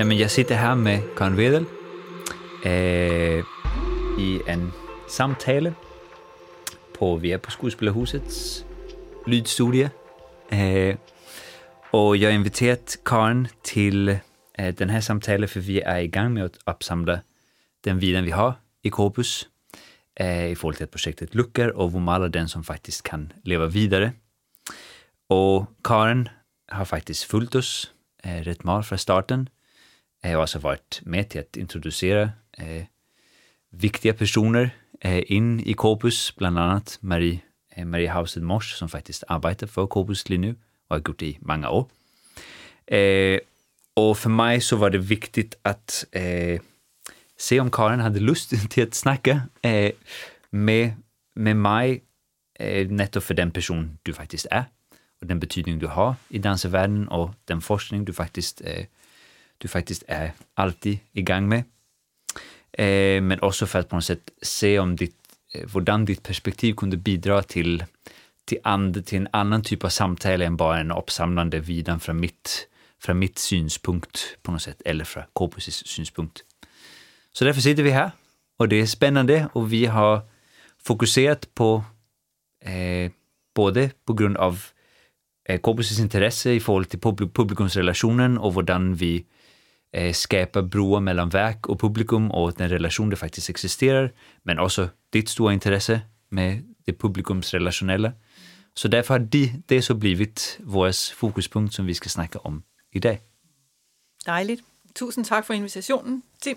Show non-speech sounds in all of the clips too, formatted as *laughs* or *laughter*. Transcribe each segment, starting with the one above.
Jamen, jag sitter här med Karin Wedel eh, øh, i en samtale på, vi är på Skådespelarhusets lydstudie. Øh, eh, och jag har inviterat Karin till eh, øh, den här samtalet för vi är igång med att uppsamla den viden, vi har i Corpus i förhållande till att projektet luckar och hvor meget den, som faktiskt kan leva vidare. Och Karin har faktiskt följt oss eh, rätt mal från starten. Jag har alltså varit med till att introducera eh, viktiga personer eh, in i Corpus, bland annat Marie, eh, Marie Hausen Mors som faktiskt arbetar för Corpus nu och har gjort det i många år. Eh, och för mig så var det viktigt att eh, se om Karin hade lust *laughs* till att snacka eh, med, med mig eh, netto för den person du faktiskt är och den betydning du har i dansvärlden och den forskning du faktiskt, eh, du faktiskt är alltid igång med. Eh, men också för att på något sätt se om ditt, eh, hvordan ditt perspektiv kunde bidra till, till, and, till en annan typ av samtal än bara en uppsamlande vidan från mitt, från mitt synpunkt på något sätt, eller från Corpus synpunkt. Så därför sitter vi här och det är spännande och vi har fokuserat på eh, både på grund av eh, Corpus intresse i förhållande till publik publikumsrelationen och hur vi eh, skaber broer mellem værk og publikum og den relation, der faktisk eksisterer, men også dit store intresse med det publikumsrelationelle. Så derfor har de, det så blivit vores fokuspunkt, som vi skal snakke om i dag. Dejligt. Tusind tak for invitationen, Tim.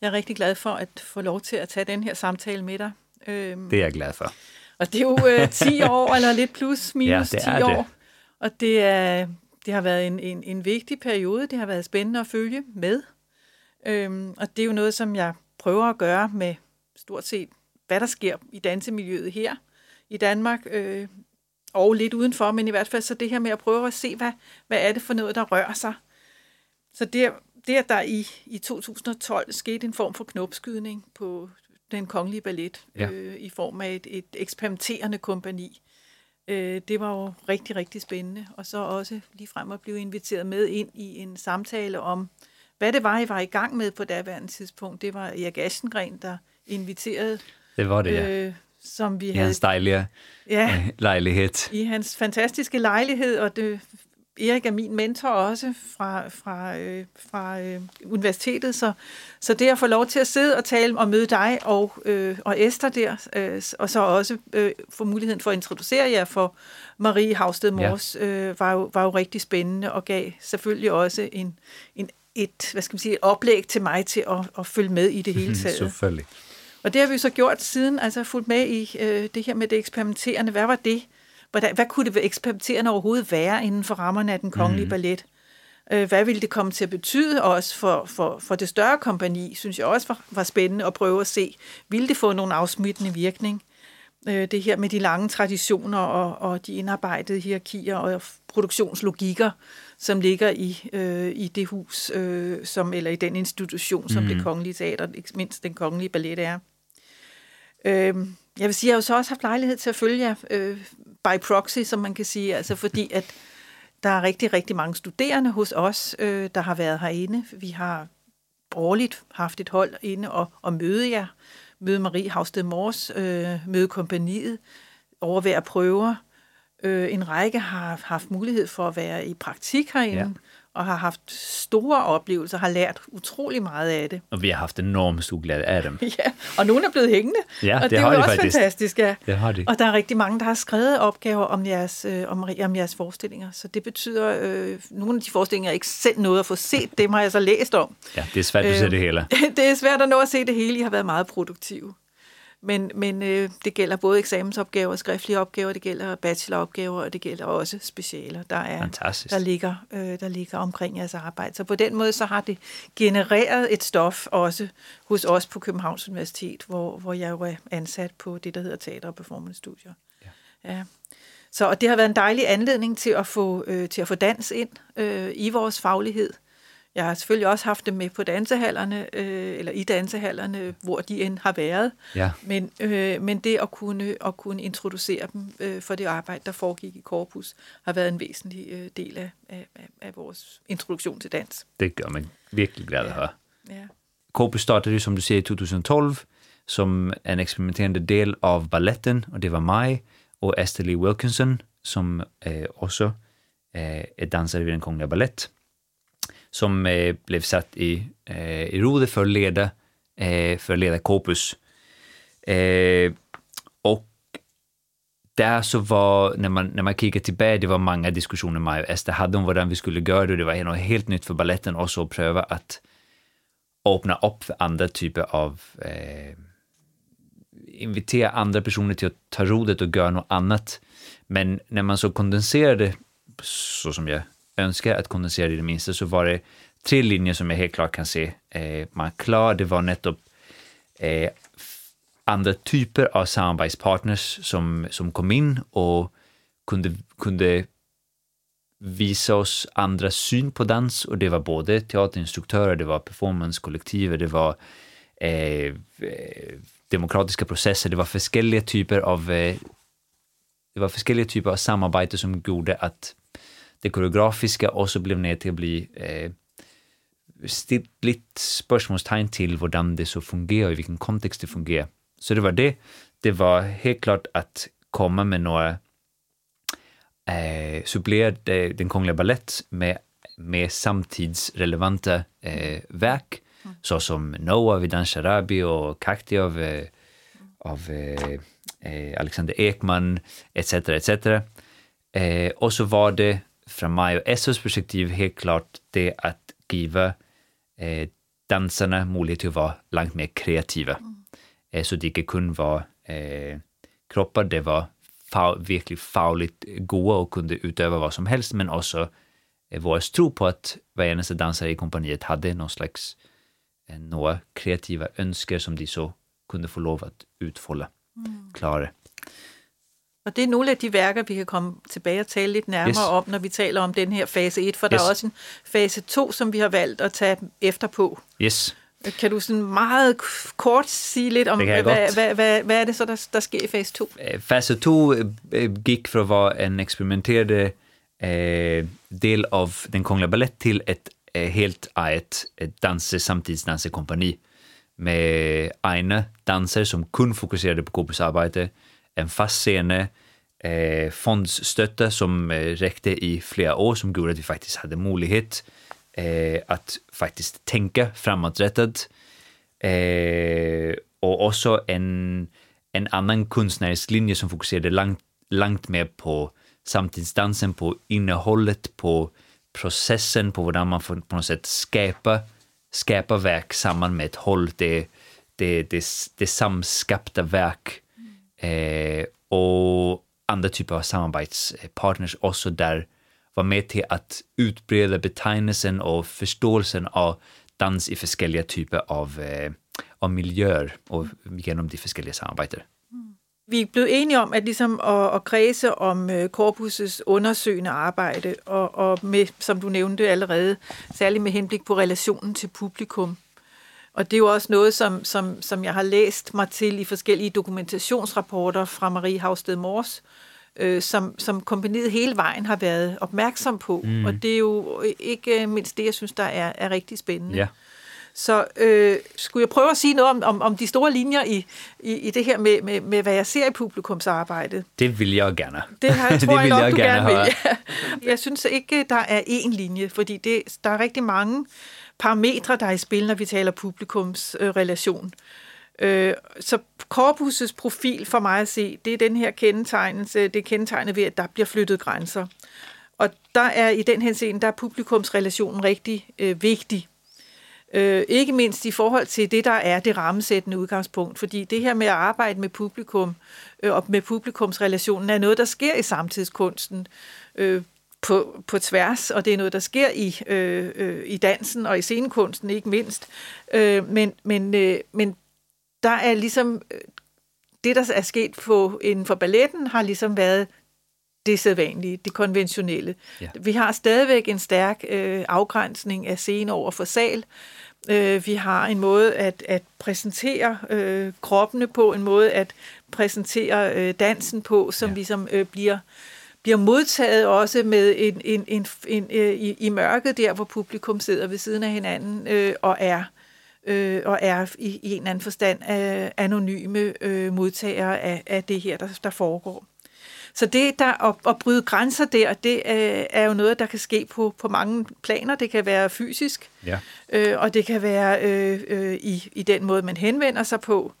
Jeg er rigtig glad for at få lov til at tage den her samtale med dig. Det er jeg glad for. Og det er jo øh, 10 år, eller lidt plus minus ja, det 10 er år. Det. Og det, er, det har været en, en, en vigtig periode. Det har været spændende at følge med. Øhm, og det er jo noget, som jeg prøver at gøre med stort set, hvad der sker i dansemiljøet her i Danmark. Øh, og lidt udenfor, men i hvert fald så det her med at prøve at se, hvad, hvad er det for noget, der rører sig. Så det, det at der i, i 2012 skete en form for knopskydning på den kongelige ballet, ja. øh, i form af et, et eksperimenterende kompani, Øh, det var jo rigtig, rigtig spændende. Og så også lige frem at blive inviteret med ind i en samtale om, hvad det var, I var i gang med på daværende tidspunkt. Det var Erik Aschengren, der inviterede. Det var det, ja. Øh, som vi I havde, hans dejlige ja, lejlighed. I hans fantastiske lejlighed, og det Erik er min mentor også fra, fra, øh, fra øh, universitetet, så, så det at få lov til at sidde og tale og møde dig og, øh, og Esther der, øh, og så også øh, få muligheden for at introducere jer for Marie Havsted Mors, ja. øh, var, jo, var jo rigtig spændende og gav selvfølgelig også en, en, et, hvad skal man sige, et oplæg til mig til at, at følge med i det hele *laughs* taget. selvfølgelig. Og det har vi så gjort siden, altså fulgt med i øh, det her med det eksperimenterende. Hvad var det? Hvordan, hvad kunne det eksperimenterende overhovedet være inden for rammerne af den kongelige mm. ballet? Øh, hvad ville det komme til at betyde også for, for, for det større kompani, synes jeg også var, var spændende at prøve at se. Ville det få nogle afsmittende virkning? Øh, det her med de lange traditioner og, og de indarbejdede hierarkier og produktionslogikker, som ligger i, øh, i det hus, øh, som, eller i den institution, som mm. det kongelige teater, ikke mindst den kongelige ballet er. Øh, jeg vil sige, jeg har jo så også haft lejlighed til at følge jer øh, by proxy, som man kan sige, altså fordi at der er rigtig, rigtig mange studerende hos os, øh, der har været herinde. Vi har årligt haft et hold inde og, og møde jer, møde Marie Havsted Mors, øh, møde kompaniet, overvære prøver. Øh, en række har haft mulighed for at være i praktik herinde. Ja og har haft store oplevelser, har lært utrolig meget af det. Og vi har haft enormt stor glæde af dem. *laughs* ja, og nogle er blevet hængende, ja, og det, det er har jo de også faktisk. fantastisk. Ja. Det har de. Og der er rigtig mange, der har skrevet opgaver om jeres, øh, om, om jeres forestillinger, så det betyder, øh, nogle af de forestillinger, jeg ikke selv nåede at få set, *laughs* dem har jeg så læst om. Ja, det er svært at se det hele. *laughs* det er svært at nå at se det hele, I har været meget produktive. Men, men øh, det gælder både eksamensopgaver, skriftlige opgaver, det gælder bacheloropgaver, og det gælder også specialer, der, er, der, ligger, øh, der ligger omkring jeres arbejde. Så på den måde så har det genereret et stof også hos os på Københavns Universitet, hvor, hvor jeg jo er ansat på det, der hedder Teater- og Performance-studier. Ja. Ja. Så og det har været en dejlig anledning til at få, øh, til at få dans ind øh, i vores faglighed Jeg har selvfølgelig også haft dem med på dansehallerne, øh, eller i dansehallerne, hvor de end har været. Ja. Men, øh, men det at kunne, at kunne introducere dem øh, for det arbejde, der foregik i Corpus, har været en væsentlig øh, del af, af, af vores introduktion til dans. Det gør mig virkelig glad at Ja. høre. Ja. Corpus startede, som du siger, i 2012 som en eksperimenterende del av balletten, og det var mig og Esther Lee Wilkinson, som øh, også øh, er dansare ved den kongelige ballet, som eh, blev satt i, eh, i rode för att leda, eh, för att leda Corpus. Eh, øh, og så var, när man, när man kikar tillbaka, det var många diskussioner med och Esther hade om vad vi skulle göra det. Det var något helt nytt för balletten och så pröva att öppna upp för andra typer av eh, invitera andra personer till att ta rodet och göra något annat. Men när man så kondenserade, så som jag önskar att kondensera det i det minsta, så var det tre linjer som jag helt klart kan se eh, man klar. Det var nettopp eh, andra typer av samarbetspartners som, som kom in och kunde, kunde visa oss andra syn på dans och det var både teaterinstruktörer, det var performancekollektiver, det var eh, demokratiska processer, det var forskellige typer av eh, det var forskellige typer av samarbete som gjorde att det koreografiska också blev ner till att bli eh, lite spørgsmålstegn till hvordan det så fungerar och i vilken kontext det fungerar. Så det var det. Det var helt klart att komma med några eh, supplera de- den kongliga ballett med, med samtidsrelevanta eh, verk, såsom Noah vid Dan Sharabi och Kakti av, eh, av eh, eh, Alexander Ekman, etc. etc. Eh, och så var det från mig och SOs perspektiv helt klart det att giva eh, dansarna möjlighet till att vara långt mer kreativa. Eh, så de ikke kun var eh, kroppar, det var fa- virkelig fagligt gode og kunde utöva vad som helst, men också eh, vores tro på att eneste dansare i kompaniet hade någon slags eh, några kreativa önsker som de så kunde få lov att utfolde, klare. Og det er nogle af de værker, vi kan komme tilbage og tale lidt nærmere Yes. om, når vi taler om den her fase 1, for der Yes. er også en fase 2, som vi har valgt at tage efter på. Yes. Kan du sådan meget kort sige lidt om, hvad, hvad, hvad, hvad er det så, der, der sker i fase 2? Eh, Fase 2 eh, gick från att vara en experimenterande eh, del av den Kungliga Ballett till ett eh, helt eget danse, samtidsdansekompani med egna danser som kun fokuserade på korpusarbete, en fast scene, eh, fondsstötta som eh, räckte i flera år som gjorde att vi faktiskt hade möjlighet eh, att faktiskt tänka framåträttat. Eh, och också en, en annan konstnärslinje som fokuserade långt, långt mer på samtidsdansen, på innehållet, på processen, på hur man får på något sätt skapa, skapa verk samman med ett håll, det, det, det, det samskapta verk eh, och andra typer av samarbetspartners också där var med till att utbreda betegnelsen och förståelsen av dans i olika typer av, eh, av miljöer och genom de olika samarbeten. Vi blev eniga om att, liksom, att, att kredse om eh, korpusets undersökande arbete och, och med, som du nämnde allerede, särskilt med henblik på relationen till publikum. Og det er jo også noget, som, som, som jeg har læst mig til i forskellige dokumentationsrapporter fra Marie Havsted Mors, øh, som, som kompaniet hele vejen har været opmærksom på. Mm. Og det er jo ikke mindst det, jeg synes, der er, er rigtig spændende. Ja. Så øh, skulle jeg prøve at sige noget om, om, om de store linjer i, i, i det her med, med, med, hvad jeg ser i publikumsarbejdet? Det vill jag gärna. Det jeg, *laughs* tror det jeg vill nok, jag du gärna gerne vil. Ja. *laughs* Jeg synes ikke, der er én linje, fordi det, der er rigtig mange parametre, der er i spil, når vi taler publikumsrelation. Øh, øh, så korpusets profil for mig at se, det er den her kendetegnelse, det er kendetegnet ved, at der bliver flyttet grænser. Og der er i den henseende, der er publikumsrelationen rigtig øh, vigtig. Øh, ikke mindst i forhold til det, der er det rammesættende udgangspunkt. Fordi det her med at arbejde med publikum øh, og med publikumsrelationen er noget, der sker i samtidskunsten øh, på, på tværs, og det er noget, der sker i, øh, øh, i dansen og i scenekunsten ikke mindst. Øh, men, men, øh, men der er ligesom, øh, det der er sket på, inden for balletten, har ligesom været det sædvanlige, det konventionelle. Ja. Vi har stadigvæk en stærk øh, afgrænsning af scene over for sal. Øh, vi har en måde at, at præsentere øh, kroppene på, en måde at præsentere øh, dansen på, som Ja. ligesom øh, bliver bliver modtaget også med en, en, en, en, øh, i, i mørket der, hvor publikum sidder ved siden af hinanden øh, og er øh, og er i, i en eller anden forstand øh, anonyme øh, modtagere af, af det her, der, der foregår. Så det der at, at bryde grænser der, det øh, er jo noget, der kan ske på, på mange planer. Det kan være fysisk, Ja. øh, og det kan være øh, øh, i, i den måde, man henvender sig på.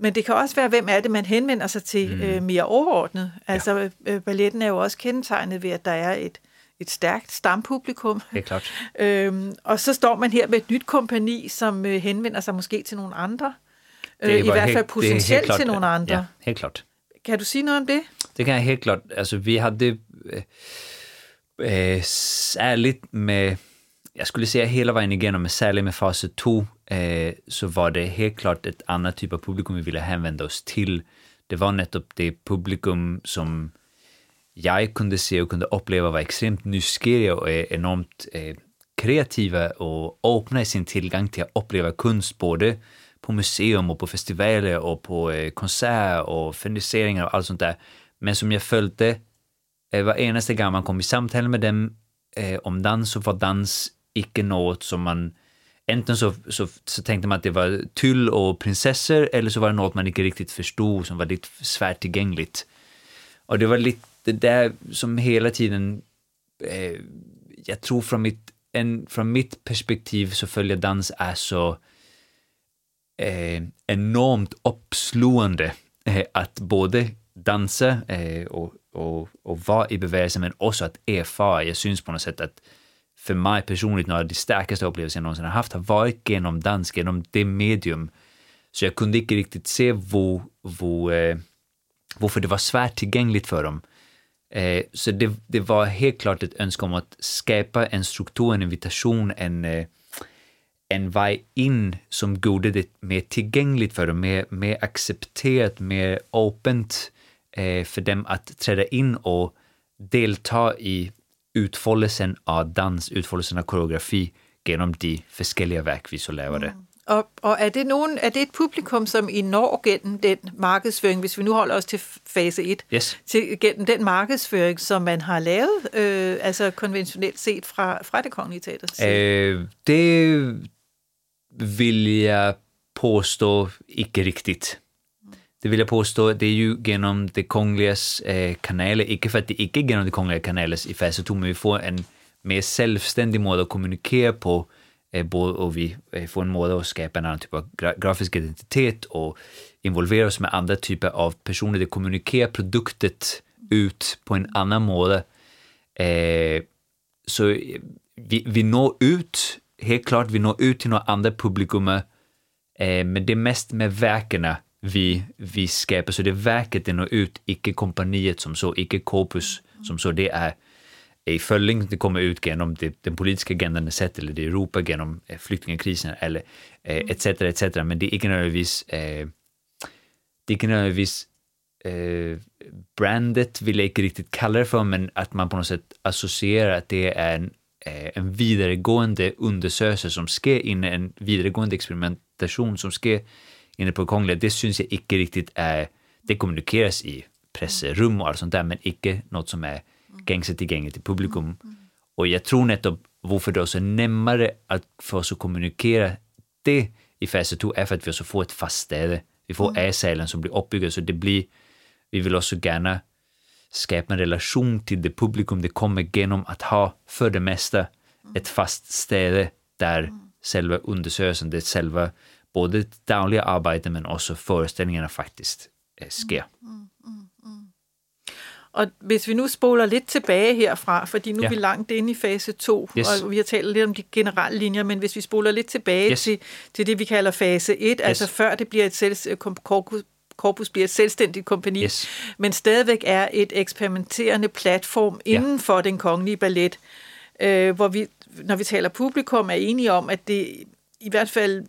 Men det kan også være, hvem er det, man henvender sig til mm. øh, mere overordnet. Altså, øh, balletten er jo også kendetegnet ved, at der er et, et stærkt stampublikum. Helt klart. *laughs* Øhm, og så står man her med et nyt kompani, som øh, henvender sig måske til nogle andre. Øh, I hvert helt- fald det er potentielt klart, til nogle andre. Ja, helt klart. Kan du sige noget om det? Det kan jeg helt klart. Altså, vi hade eh, eh, särskilt med, jag skulle säga hela vägen igenom, men särskilt med fas 2, eh, så var det helt klart ett annat typ av publikum vi ville hänvända oss till. Det var nettopp det publikum som jag kunde se och kunde uppleva var extremt nysgjerriga och är enormt eh, kreativa och öppna i sin tillgång till att uppleva konst både på museum och på festivaler och på eh, konserter och ferniseringar och allt sånt där. Men som jag följde eh, var enaste gång man kom i samtal med dem eh, om dans så var dans icke något som man Enten så, så, så tänkte man att det var tyll och prinsessor eller så var det något man inte riktigt förstod som var lite svärt tillgängligt. Och det var lite det där som hela tiden, eh, jag tror från mitt, en, från mitt perspektiv så följer dans är så eh, enormt uppslående eh, att både dansa eh, och, och, och vara i bevägelse men också att erfara. Jag syns på något sätt att för mig personligt några av de starkaste upplevelser jag någonsin har haft har varit genom dans, genom det medium. Så jag kunde inte riktigt se hvor, hvor, eh, varför det var svårt tillgängligt för dem. Eh, så det, det var helt klart ett önskan om att skapa en struktur, en invitation, en, eh, en väg in som gjorde det mer tillgängligt för dem, mer, mer accepterat, mer öppet eh, för dem att träda in och delta i utfoldelsen av dans, utfoldelsen av koreografi genom de forskellige værk, vi så laver det. Og, og er, det nogen, er det et publikum, som I når gennem den markedsføring, hvis vi nu holder os til fase 1, Yes. til, gennem den markedsføring, som man har lavet, øh, altså konventionelt set fra, fra det kongelige teaters side? Eh, det vill jag påstå icke riktigt. Det vill jag påstå, det är ju genom det kungligas eh, kanaler, icke för att det icke är genom det kungliga kanalers i fas 2, men vi får en mer självständig måde att kommunicera på, eh, både, och vi eh, får en måde att skapa en annan typ av gra grafisk identitet och involvera oss med andra typer av personer, det kommunikerar produktet ut på en annan måde. Eh, så vi, vi når ut, helt klart, vi når ut till några andra publikum, eh, men det är mest med verkena vi, vi skapar. Så det verket det når ut, icke kompaniet som så, icke korpus som så. Det är i följning det kommer ut genom det, den politiska agendan sett, eller det Europa genom eh, flyktingkrisen, eller eh, etc. etc. Men det är icke nödvändigtvis eh, det är icke nödvändigtvis eh, brandet vill jag inte riktigt kalla det för, men att man på något sätt associerar att det är en, eh, en vidaregående undersökelse som sker in en vidaregående experimentation som sker inne på Kongliga, det syns jag inte riktigt är, det kommunikeras i pressrum och allt sånt där, men inte något som är gängse tillgängligt till publikum. Och jag tror nettopp varför det är närmare att för oss att kommunikera det i fas 2 är för att vi också får ett fast ställe. Vi får A-salen som blir uppbyggd, så det blir, vi vill också gärna skapa en relation till det publikum det kommer genom att ha för det mesta ett fast ställe där själva undersökelsen, det själva både dagliga arbetet men också föreställningarna faktiskt eh, sker. Og hvis vi nu spoler lidt tilbage herfra, fordi nu Ja. er vi langt inde i fase 2, Yes. og vi har talt lidt om de generelle linjer, men hvis vi spoler lidt tilbage Yes. til, til det, vi kalder fase 1, yes. altså før det bliver et selv, korpus, korpus bliver et selvstændigt kompani, Yes. men stadigvæk er et eksperimenterende platform Ja. inden for den kongelige ballet, øh, hvor vi, når vi taler publikum, er enige om, at det i hvert fald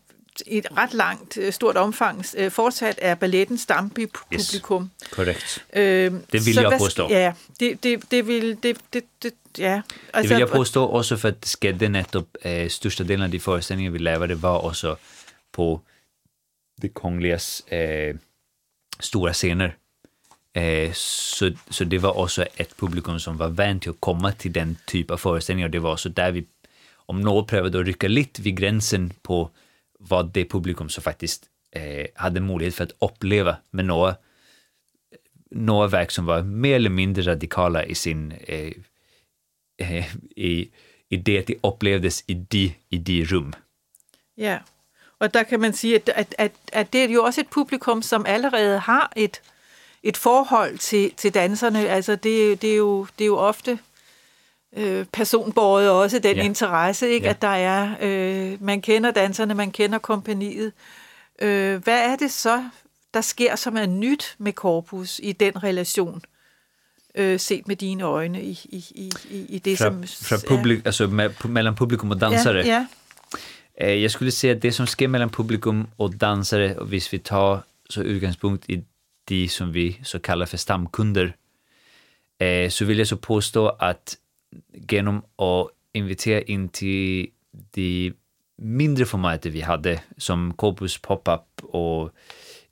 i et ret langt, øh, stort omfang øh, fortsat er balletten stampublikum. Yes, korrekt. Øh, Det vil så jeg hvad- påstå. Ja, det, det, det vil... Det, det, det, ja. Det vill jag påstå också för att det skedde nettopp, eh, största delen av de föreställningar vi levade var också på det kongligas eh, stora scener. Eh, så, så det var också ett publikum som var vant till att komma till den typ av föreställningar. Det var också där vi, om något prövade att rycka lite vid gränsen på vad det publikum som faktiskt eh, hade möjlighet för att uppleva med några, några verk som var mer eller mindre radikala i sin eh, eh, i, i det de upplevdes i de, i de rum. Ja, och där kan man säga att, att, att, att det är ju också ett publikum, som allerede har ett, ett forhold till, till dansarna. Alltså det, det, är ju, det är ju ofta øh, personbåret også, den Ja. interesse, ikke? Ja. At der er, øh, man kender danserne, man kender kompaniet. Øh, hvad er det så, der sker, som er nyt med Corpus i den relation, øh, set med dine øjne i, i, i, i det, Fra, som... fra publik, alltså med, mellan publikum och dansare. Ja, ja. Eh, jag skulle säga att det som sker mellan publikum och dansare, och hvis vi tar så utgångspunkt i de som vi så kallar för stamkunder, eh, så vill jag så påstå att genom att invitera in till de mindre formater vi hade, som Corpus Pop-Up och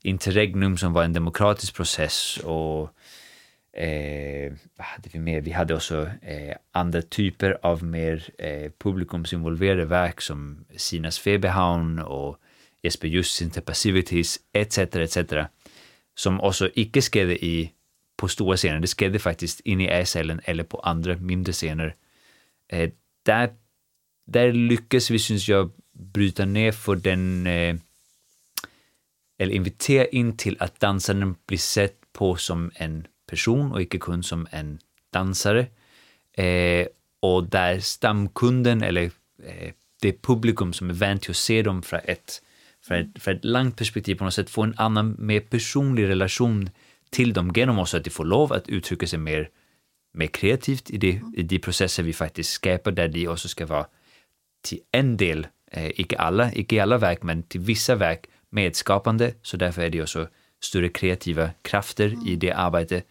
Interregnum som var en demokratisk process och eh, vad hade vi mer? Vi hade också eh, andra typer av mer eh, publikumsinvolverade verk som Sinas Feberhavn och Jesper Jussins Interpassivities etc. etc. Som också icke skedde i, på stora scener, det skedde faktiskt inne i Ä-cellen eller på andra mindre scener. Eh, där, där lyckas vi, syns jag, bryta ner för den eh, eller invitera in till att dansaren blir sett på som en person och icke kund som en dansare. Eh, och där stamkunden eller eh, det publikum som är vant till att se dem från ett, från ett, från ett långt perspektiv på något sätt får en annan, mer personlig relation till dem genom också att de får lov att uttrycka sig mer, mer kreativt i de, i de processer vi faktiskt skapar där de också ska vara till en del, eh, icke alla, icke i alla verk, men till vissa verk medskapande, så därför är det också större kreativa krafter i det arbete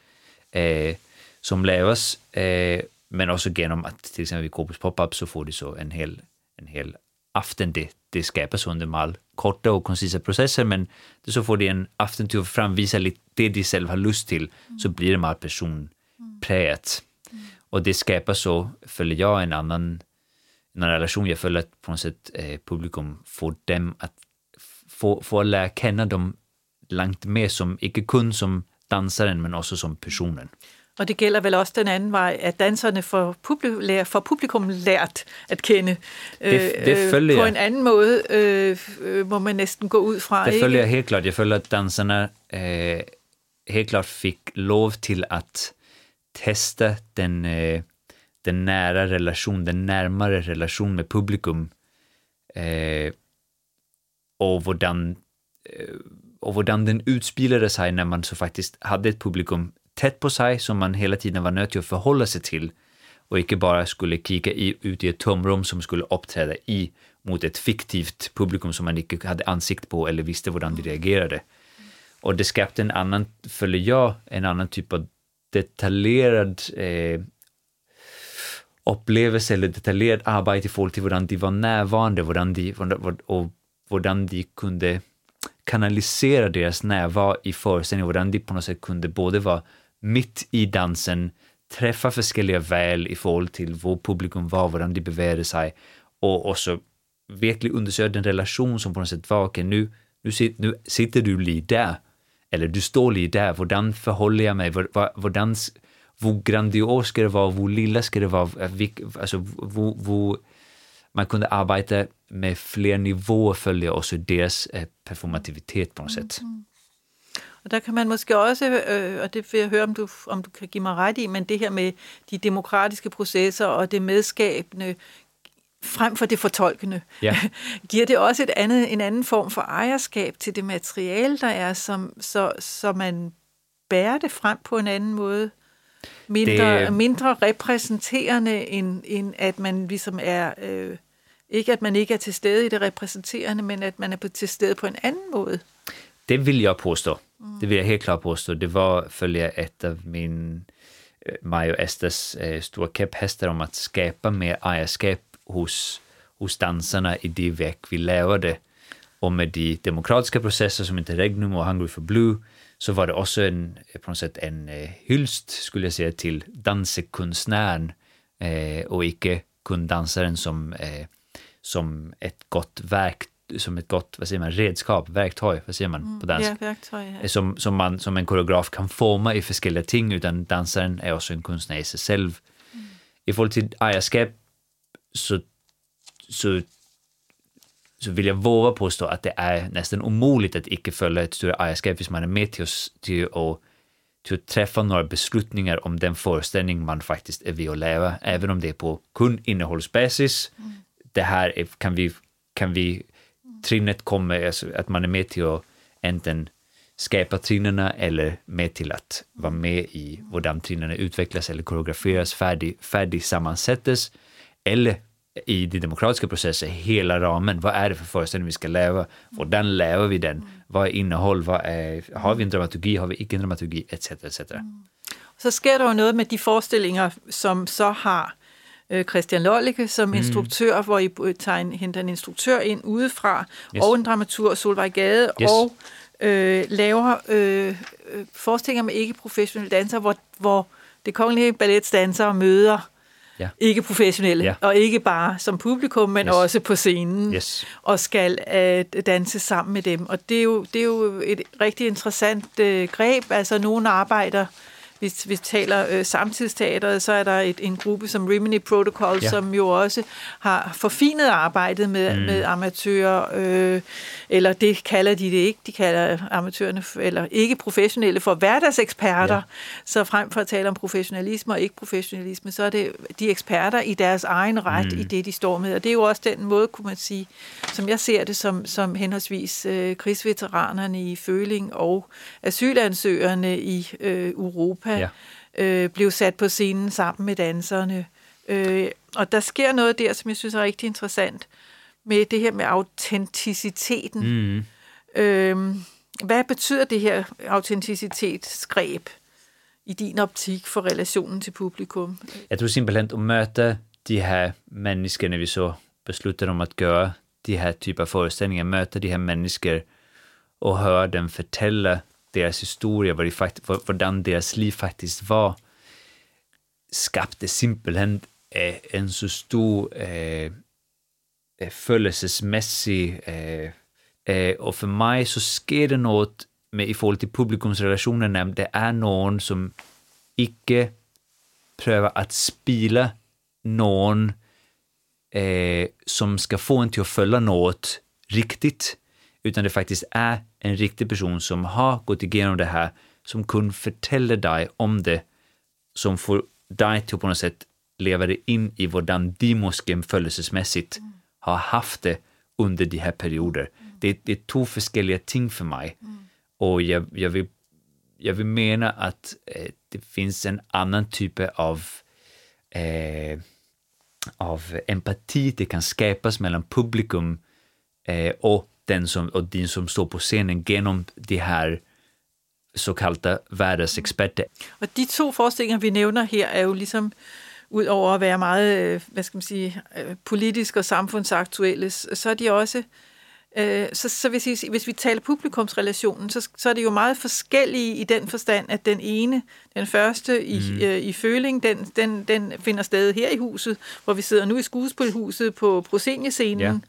eh, som levas. eh, men också genom att till exempel vid Kobus Pop-Up så får de så en hel, en hel aften, det, det skapas under mall korta och koncisa processer, men det så får de en aften till att framvisa lite det de själva har lust till, så blir det mal personpräget. Och det skapar så, följer jag, en annan en relation. Jag följer att på något sätt eh, publikum får dem att få, få lära känna dem långt mer som, icke kun som dansaren, men också som personen. Og det gælder vel også den anden vej, at danserne får, publi- lærer, får publikum lært at kende Det- det følger på jeg. en anden måde, øh, øh, må man næsten gå ud fra. Det ikke? jag helt klart. Jag följer att dansarna eh, helt klart fick lov till att testa den, eh, den nära relation, den närmare relation med publikum. Eh, och hvordan, eh, och hvordan den utspelade sig när man så faktiskt hade ett publikum tätt på sig som man hela tiden var nöjd att förhålla sig till och inte bara skulle kika i, ut i ett tomrum som skulle uppträda i mot ett fiktivt publikum som man inte hade ansikt på eller visste hur de reagerade. Och det skapade en annan, följer jag, en annan typ av detaljerad eh, upplevelse eller detaljerat arbete i förhållande till hur de var närvarande hur de, och hur de kunde kanalisera deras närvaro i föreställningen, hur de på något sätt kunde både vara mitt i dansen, träffa olika väl i förhållande till vad publikum var, hur de beväger sig och också verkligen undersöka den relation som på något sätt var, okej nu, nu, nu sitter du lite där, eller du står lite där, hur förhåller jag mig, hur, hur, grandios ska det vara, hur lilla ska det vara, alltså hur, hur, man kunde arbeta med fler nivåer, följa också deras eh, performativitet på något sätt. Mm-hmm. Og der kan man måske også, øh, og det vil jeg høre, om du, om du kan give mig ret i, men det her med de demokratiske processer og det medskabende frem for det fortolkende, Ja. *laughs* giver det også et andet, en anden form for ejerskab til det materiale, der er, som, så, så man bærer det frem på en anden måde. Mindre, Det- mindre repræsenterende, end, end at man ligesom er, øh, Ikke at man ikke er til stede i det repræsenterende, men at man er til stede på en anden måde. Det vill jag påstå. Det vill jag helt klart påstå. Det var, följer ett av min, eh, Maj och Estes eh, stora käpphästar om att skapa mer ägarskap hos, hos dansarna i det verk vi lärde. Och med de demokratiska processer som Interregnum och Hungry for Blue så var det också en, eh, på något sätt en eh, hyllst, skulle jag säga, till dansekonstnären eh, och icke kunddansaren som, eh, som ett gott verk, som ett gott, vad säger man, redskap, verktyg, vad säger man Mm, på dansk? Ja, værktøj, ja. Som, som, man, som en koreograf kan forma i forskellige ting, utan dansaren är också en konstnär i sig selv. I forhold til ejerskab, så, så, så vil jeg våge påstå, at det er næsten umuligt at ikke følge et større ejerskab, hvis man er med til at, til at, til at træffe nogle beslutninger om den forestilling, man faktisk er ved at lave, även om det er på kun innehållsbasis. Det her er, kan vi, kan vi trinnet kommer, alltså att man är med till att enten skapa trinnarna eller med till att vara med i hur trinnarna utvecklas eller koreograferas, färdig, färdig sammansättes eller i de demokratiska processen, hela ramen. Vad är det för föreställning vi ska leva? Hur lever vi den? Vad är innehåll? Vad är, har vi en dramaturgi? Har vi icke en dramaturgi? Etc. etc. Så sker det ju något med de föreställningar som så har øh, Christian Lollicke som instruktør, hvor I tager en, henter en instruktør ind udefra, Yes. og en dramaturg, Solvej Gade, Yes. og øh, laver øh, øh, forestillinger med ikke-professionelle dansere, hvor, hvor det kongelige ballets dansere møder Ja. ikke-professionelle, Ja. og ikke bare som publikum, men Yes. også på scenen, Yes. og skal øh, danse sammen med dem. Og det er jo, det er jo et rigtig interessant øh, greb. Altså, nogle arbejder, hvis vi taler øh, samtidsteateret, så er der et, en gruppe som Rimini Protocol, Ja. som jo også har forfinet arbejdet med, mm. med amatører, øh, eller det kalder de det ikke, de kalder amatørerne, eller ikke professionelle, for hverdagseksperter. Ja. Så frem for at tale om professionalisme og ikke professionalisme, så er det de eksperter i deres egen ret mm. i det, de står med. Og det er jo også den måde, kunne man sige, som jeg ser det, som, som henholdsvis øh, krigsveteranerne i Føling og asylansøgerne i øh, Europa Ja. øh, blev sat på scenen sammen med danserne. Øh, og der sker noget der, som jeg synes er rigtig interessant, med det her med autenticiteten. Mm. Øh, hvad betyder det her autenticitetsgreb i din optik for relationen til publikum? Jag tror simpelthen att möta de här människorna vi så beslutar om att göra de här typer av föreställningar, möta de här människor och höra dem fortælle deras historia, vad fakt, vad- hvordan deras liv faktiskt var, skapade simpelthen eh, en så stor eh, eh, følelsesmæssig eh, eh, och för mig så sker det något med i förhållande till publikumsrelationerna, det är någon som icke prövar att spela någon eh, som ska få en till att följa något riktigt, utan det faktiskt är en riktig person som har gått igenom det här, som kan fortælle dig om det, som får dig till på något sätt leva det in i hvordan de måske følelsesmæssigt har haft det under de her perioder. Det, det er to forskellige ting for mig, og jeg, jeg, vil, jeg vil mene, at eh, det finns en annan type av eh, av empati det kan skapas mellan publikum eh, och, den som, och den som står på scenen genom de her så kaldte hverdagseksperter. Og de to forestillinger, vi nævner her, er jo ligesom, ud over at være meget, øh, hvad skal man sige, øh, politisk og samfundsaktuelle, s- så er de også, øh, så, så vil sige, hvis vi taler publikumsrelationen, så, så er det jo meget forskellige i den forstand, at den ene, den første i, mm. øh, i Føling, den, den, den finder sted her i huset, hvor vi sidder nu i skuespilhuset på Prosceniescenen,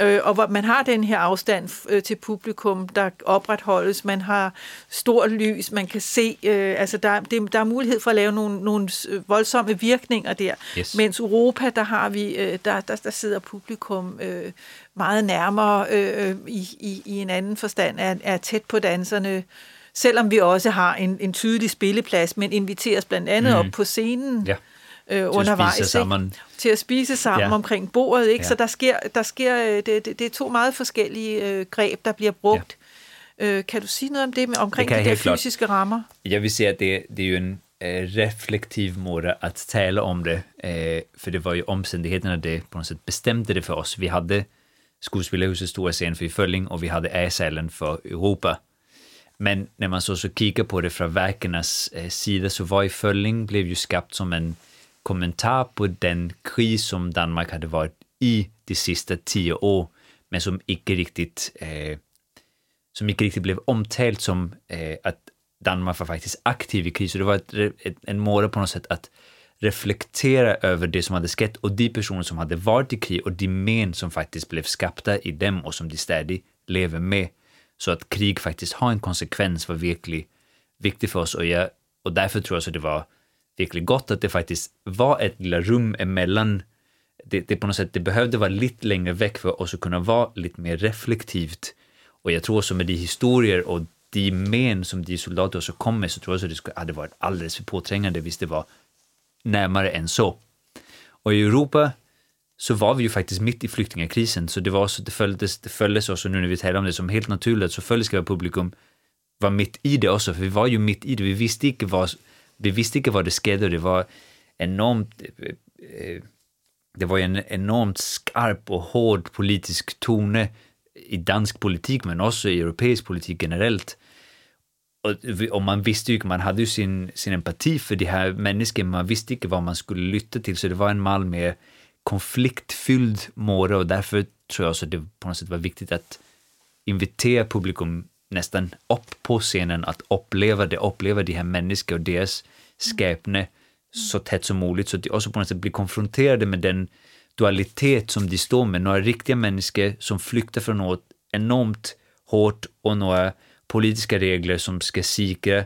Øh, og hvor man har den her afstand øh, til publikum, der opretholdes. Man har stort lys, man kan se, øh, altså der, det, der er mulighed for at lave nogle, nogle øh, voldsomme virkninger der. Yes. Mens Europa, der har vi, øh, der, der, der sidder publikum øh, meget nærmere øh, i, i, i en anden forstand, er, er tæt på danserne, selvom vi også har en, en tydelig spilleplads, men inviteres blandt andet mm. op på scenen Ja. Øh, undervejs. spise ikke? sammen. Til at spise sammen Ja. omkring bordet. Ikke? Ja. Så der sker, der sker øh, det, det, det er to meget forskellige øh, greb, der bliver brugt. Ja. Øh, kan du sige noget om det med, omkring Det de der helt klart. fysiske rammer? Jeg vil sige, at det, det er jo en, eh, reflektiv måde att tala om det, eh, för det var ju omständigheterna det på något sätt bestämde det för oss. Vi hade Skådespelarhusets stora scen för Fölling och vi hade Äsalen för Europa. Men när man så, så kikar på det från verkernas eh, sida så var i Fölling blev ju skapt som en kommentar på den kris som Danmark hade varit i de sista tio år, men som inte riktigt, eh, som inte riktigt blev omtalt som eh, att Danmark var faktiskt aktiv i kris. Så det var ett, ett, en mål på något sätt att reflektera över det som hade skett och de personer som hade varit i krig och de men som faktiskt blev skapta i dem och som de ständigt lever med. Så att krig faktiskt har en konsekvens var verkligen viktigt för oss och, jag, och därför tror jag att det var verkligen gott att det faktiskt var ett lilla rum emellan det, det på något sätt, det behövde vara lite längre väck för oss att kunna vara lite mer reflektivt. Och jag tror också med de historier och de men som de soldater också kom med så tror jag att det skulle, hade varit alldeles för påträngande visst det var närmare än så. Och i Europa så var vi ju faktiskt mitt i flyktingakrisen, så det var så det följdes, det följdes också nu när vi talar om det som helt naturligt, så följdes publikum var mitt i det också, för vi var ju mitt i det, vi visste inte vad, vi visste inte vad det skedde och det var enormt, eh, det var en enormt skarp och hård politisk tone i dansk politik, men också i europeisk politik generellt. Och, och man visste ju, man hade ju sin, sin empati för de här människorna, man visste inte vad man skulle lytta till, så det var en mall med konfliktfylld måre och därför tror jag också att det på något sätt var viktigt att invitera publikum nästan upp på scenen, att uppleva det, uppleva de här människorna och deras skapande så tätt som möjligt, så att de också på något sätt blir konfronterade med den dualitet som de står med, några riktiga människor som flyktar från något enormt hårt och några politiska regler som ska säkra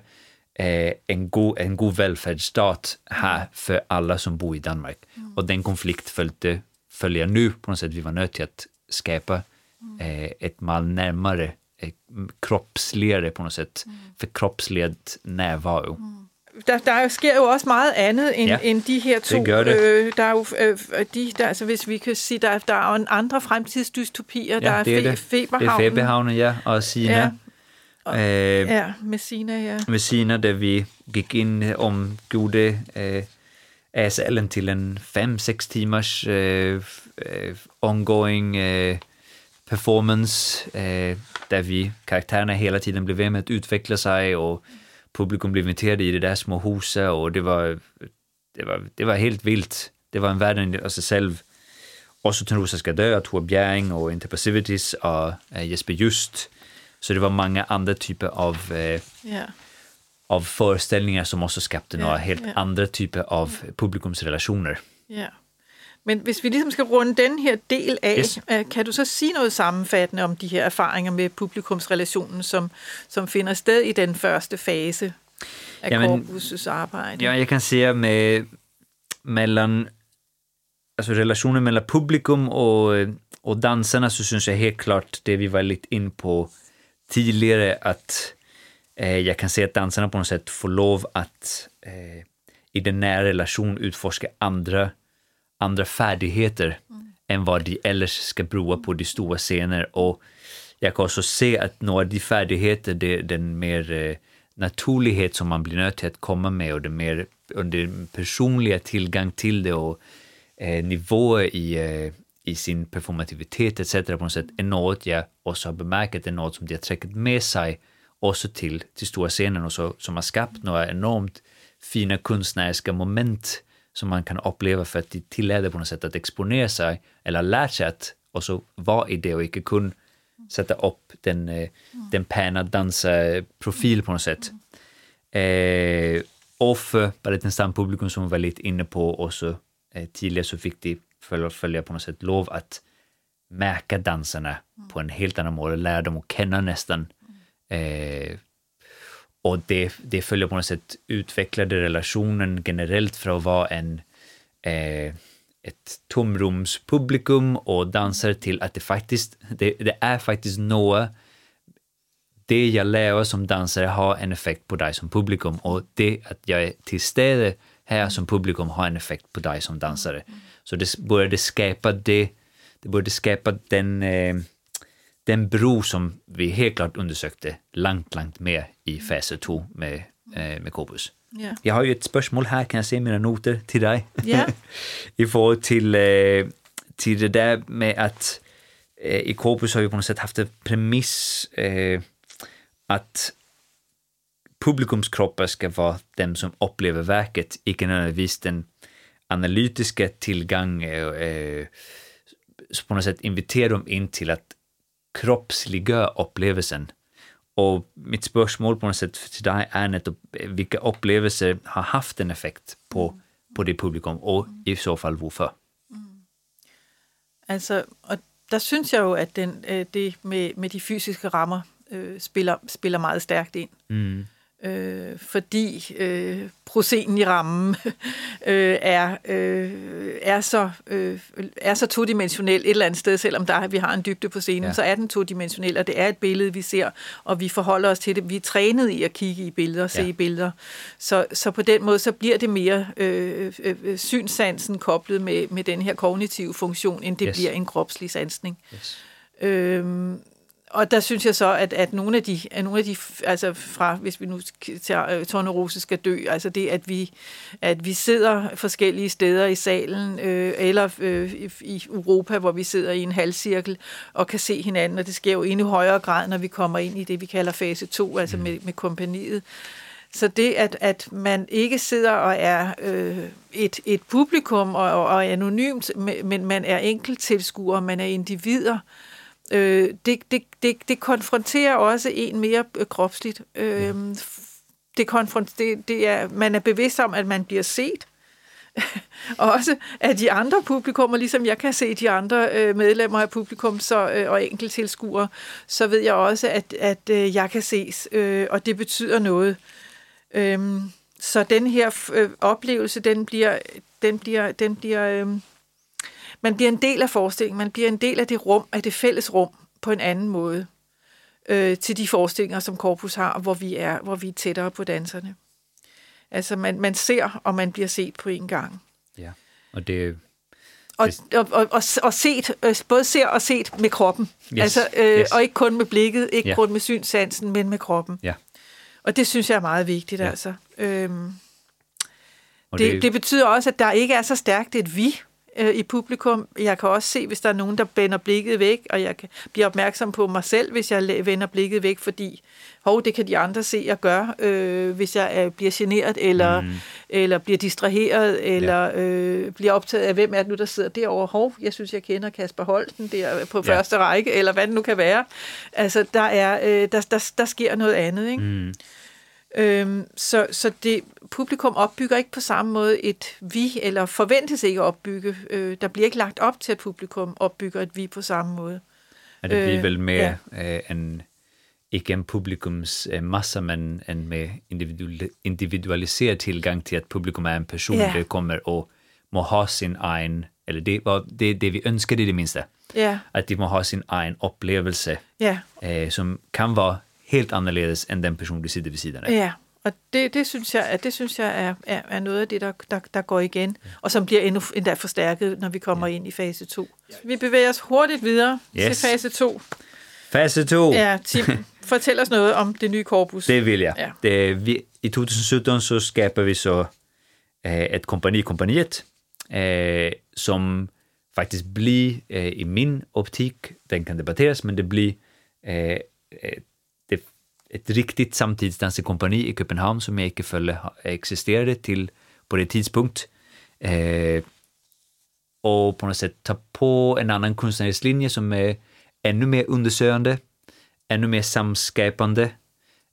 eh, en, god, en god välfärdsstat här för alla som bor i Danmark. Mm. Och den konflikt följde, följer nu på något sätt, vi var nöjda att skapa eh, ett mal närmare, eh, kroppsligare på något sätt, mm. förkroppsligad närvaro. Mm. der, der sker jo også meget andet end, ja, end de her to. Det gør det. Øh, der er jo øh, de, der, altså hvis vi kan sige, der, der er jo andre fremtidsdystopier. Ja, der er, det er det. Feberhavnen. Det er Feberhavnen, ja, og Sina. Ja. Øh, ja, Messina, ja. Messina, där vi gick in om gode eh, ASLen till en fem, sex timars eh, ongoing eh, performance eh, där vi, karaktärerna hela tiden blev med att utveckla sig och publikum blev inviterade i det där små huset och det var, det var, det var helt vilt. Det var en värld av sig själv. Också Törnrosa ska dö, Tor Bjerring och Interpassivities och eh, Jesper Just så det var många andra typer av, eh, yeah. av föreställningar som också skapade yeah, några helt yeah. andra typer av publikumsrelationer. Men hvis vi ligesom skal runde den her del af, yes. Øh, kan du så sige noget sammenfattende om de her erfaringer med publikumsrelationen, som, som finder sted i den første fase af Jamen, korpusets arbejde? Ja, jeg kan sige med mellan alltså relationen mellan publikum och, och dansarna så syns jag helt klart det vi var lite in på tidigare att eh, jag kan se att dansarna på något sätt får lov att eh, i den nära relation utforska andra, andra färdigheter mm. än vad de ellers ska prova på de stora scener. Och jag kan också se att några av de färdigheter, det, den mer eh, naturlighet som man blir nöjd till att komma med och den mer och den personliga tillgång till det och eh, nivåer i, eh, i sin performativitet etc. på något sätt är något jag också har bemärkt är något som de har träckt med sig också till, till stora scenen och så, som har skapat några enormt fina konstnärliga moment som man kan uppleva för att de tillåter på något sätt att exponera sig eller lärt sig att också vara i det och inte kunna sätta upp den, mm. den pärna dansarprofil på något sätt. Eh, och för Balettens stampublikum som var lite inne på också eh, tidigare så fick de följa på något sätt lov att märka dansarna mm. på en helt annan måte, lära dem att känna nästan. Eh, och det, det följer på något sätt utvecklade relationen generellt för att vara en eh, ett tomrumspublikum och dansare till att det faktiskt, det, det är faktiskt något det jag lär som dansare har en effekt på dig som publikum och det att jag är till stede här som publikum har en effekt på dig som dansare. Så det började skapa det, det började skapa den, eh, den bro som vi helt klart undersökte långt, långt mer i fas 2 med, eh, med Corpus. Ja. Jag har ju ett spörsmål här, kan jag se mina noter till dig? Ja. *laughs* I forhold till, eh, till det där med att eh, i Corpus har vi på något sätt haft en premiss eh, att publikumskroppar ska vara dem som upplever verket, icke nödvändigtvis den analytiska tillgång, eh, på något sätt inviterar dem in till att kroppsliga upplevelsen. Och mitt spörsmål på något sätt till dig är nettopp vilka upplevelser har haft en effekt på, på det publikum och i så fall varför? Altså, og der synes jeg jo, at den, øh, det med, med de fysiske rammer øh, spiller, spiller meget stærkt ind. Mm. Øh, fordi øh, procenten i rammen *laughs* øh, er, øh, er, så, øh, er så todimensionel et eller andet sted, selvom der, vi har en dybde på scenen, Ja. ja. så er den todimensionel, og det er et billede, vi ser, og vi forholder os til det. Vi er trænet i at kigge i billeder, se Ja. billeder. Så, så på den måde, så bliver det mere øh, øh, øh, synssansen koblet med, med den her kognitive funktion, end det yes. bliver en kropslig sansning. Yes. Øhm, og der synes jeg så, at, at nogle af de, at nogle af de altså fra, hvis vi nu tager uh, Tornerose skal dø, altså det, at vi, at vi sidder forskellige steder i salen, øh, eller øh, i, Europa, hvor vi sidder i en halvcirkel og kan se hinanden, og det sker jo endnu højere grad, når vi kommer ind i det, vi kalder fase 2, altså med, med kompaniet. Så det, at, at man ikke sidder og er øh, et, et publikum og, og, og anonymt, men men man er enkelttilskuer, man er individer, øh, det, det, det, det konfronterer også en mere øh, kropsligt. Øh, det, konfront, det, det er, man er bevidst om, at man bliver set. og *laughs* også af de andre publikummer, ligesom jeg kan se de andre øh, medlemmer af publikum så, øh, og enkelttilskuere, så ved jeg også, at, at øh, jeg kan ses, øh, og det betyder noget. Øhm, så den her øh, oplevelse, den bliver, den bliver, den bliver øh, man bliver en del af forestillingen, man bliver en del af det rum, af det fælles rum, på en anden måde, øh, til de forestillinger, som Corpus har, hvor vi er, hvor vi er tættere på danserne. Altså, man, man ser, og man bliver set på en gang. Ja. Och det, Og, og, og, og, og set, øh, både ser og set med kroppen. Yes, Altså, øh, yes. Og ikke kun med blikket, ikke Ja. kun med synssansen, men med kroppen. ja. Og det synes jeg er meget vigtigt, Ja. altså. Øhm, Och det, det betyder også, at der ikke er så stærkt et vi øh, i publikum. Jeg kan også se, hvis der er nogen, der vender blikket væk, og jeg kan blive opmærksom på mig selv, hvis jeg vender blikket væk, fordi hov, det kan de andre se, jeg gør, øh, hvis jeg øh, bliver generet, eller, mm. eller bliver distraheret, eller ja. øh, bliver optaget af, hvem er det nu, der sidder derovre. Hov, jeg synes, jeg kender Kasper Holten der på ja. første række, eller hvad det nu kan være. Altså, der, er, øh, der, der, der sker noget andet, ikke? Mm. Øhm, så, så det publikum opbygger ikke på samme måde et vi, eller forventes ikke at opbygge. Øh, der bliver ikke lagt op til, at publikum opbygger et vi på samme måde. Ja, det blir Øh, väl mer ja. eh, en, ikke en publikums eh, massa, men en individual, individualiserad tillgång till att publikum är en person, Ja. det kommer och må ha sin egen, eller det var det, det vi önskade i det minsta, Ja, att de må ha sin egen upplevelse ja, eh, som kan vara helt annorledes än den person du sitter vid sidan af. ja. Og det, det synes jeg, at det synes jeg er, er, er noget af det, der, der, der går igen, og som bliver endnu, endda forstærket, når vi kommer ind i fase 2. Vi bevæger os hurtigt videre Yes. til fase 2. Fase 2, Ja, Tim, *laughs* fortæl os noget om det nye korpus. det vill jag. Ja. Det, vi, I 2017 så skapar vi så eh, ett kompani, kompaniet, eh, som faktiskt blir, eh, i min optik, den kan debatteras, men det blir eh, ett riktigt samtidsdansekompani i Köpenhamn som jag inte följde existerade till på det tidspunkt. Eh, och på något sätt ta på en annan konstnärlig linje som är ännu mer undersökande, ännu mer samskapande,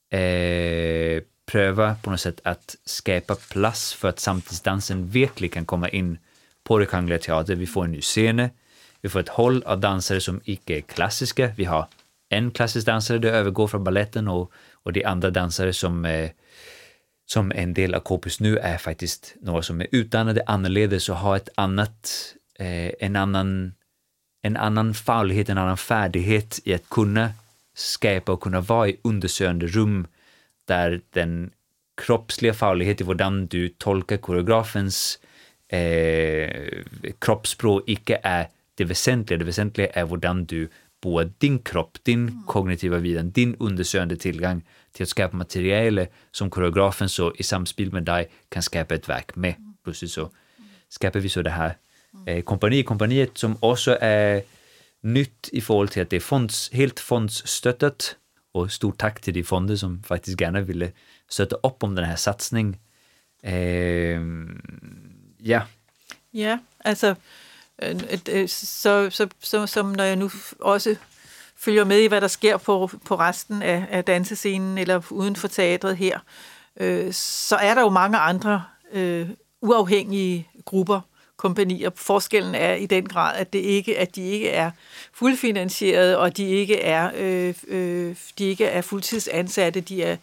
eh, pröva på något sätt att skapa plats för att samtidsdansen verkligen kan komma in på det Kungliga Teatern. Vi får en ny scen, vi får ett håll av dansare som icke är klassiska. Vi har en klassisk dansare, det övergår från balletten och, och de andra dansare som eh, som en del av Corpus nu är faktiskt några som är utdannade annorledes och har ett annat, eh, en, annan, en annan faglighet, en annan färdighet i att kunna skapa och kunna vara i undersökande rum där den kroppsliga fagligheten, hur du tolkar koreografens eh, kroppsspråk icke är det väsentliga. Det väsentliga är hur du spåra din kropp, din kognitiva vidan, din undersökande tillgång till att skapa material som koreografen så i samspel med dig kan skapa ett verk med. Plötsligt så skapar vi så det här eh, kompani, kompaniet som också är nytt i förhållande till att det är fonds, helt fondsstöttat och stort tack till de fonder som faktiskt gärna ville stötta upp om den här satsningen. Eh, ja. Ja, øh, Øh, øh, øh, så, så, så, som når jeg nu også følger med i, hvad der sker på, på resten af, af dansescenen eller uden for teatret her, øh, så er der jo mange andre øh, uafhængige grupper, kompanier. Forskellen er i den grad, at det ikke, at de ikke er fuldfinansieret, og de ikke er, øh, øh, de ikke er fuldtidsansatte. De er,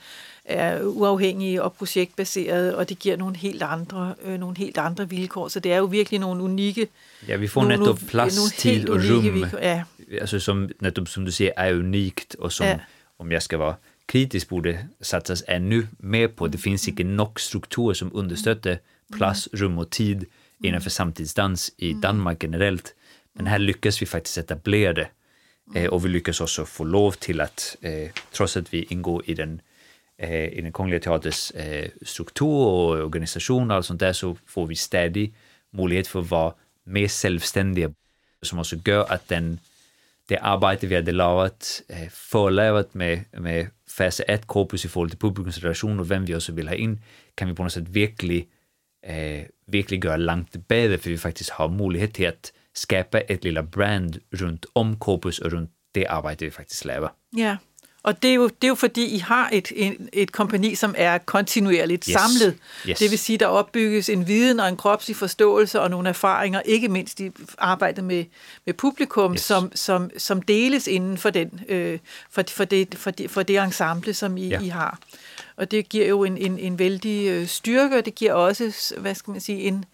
er uafhængige og projektbaserede, og det giver nogle helt andre, øh, nogle helt andre vilkår. Så det er jo virkelig nogle unikke... Ja, vi får nogle, netop nogle plads, helt tid og rum, vilkår. Ja, alltså som, netop som du säger, är unikt och som, Ja. om jag ska vara kritisk, borde satsas ännu mer på. Det finns inte nog strukturer som understötter plats, rum och tid innanför samtidsdans i Danmark generellt. Men här lyckas vi faktiskt etablera det. Eh, och vi lyckas också få lov till att, eh, trots att vi ingår i den, Eh, i den Kungliga Teaterns eh, struktur och organisation och allt sånt där, så får vi stadig möjlighet för att vara mer självständiga. Som också gör att den, det arbete vi hade lavat, eh, förlavat med, med fas 1 korpus i förhållande till publikens relation och vem vi också vill ha in, kan vi på något sätt verkligen eh, verkligen göra långt bättre för vi faktiskt har möjlighet till att skapa ett lilla brand runt om korpus och runt det arbete vi faktiskt lever. ja. Og det er, jo, det er jo fordi, I har et, et, et kompani, som er kontinuerligt Yes. samlet. Yes. Det vil sige, der opbygges en viden og en kropslig forståelse og nogle erfaringer, ikke mindst i arbejdet med, med publikum, Yes. som, som, som deles inden for, den, øh, for, for, det, for, det, for det ensemble, som I, Ja. I har. Og det giver jo en, en, en vældig øh, styrke, og det giver også, hvad skal man sige, en,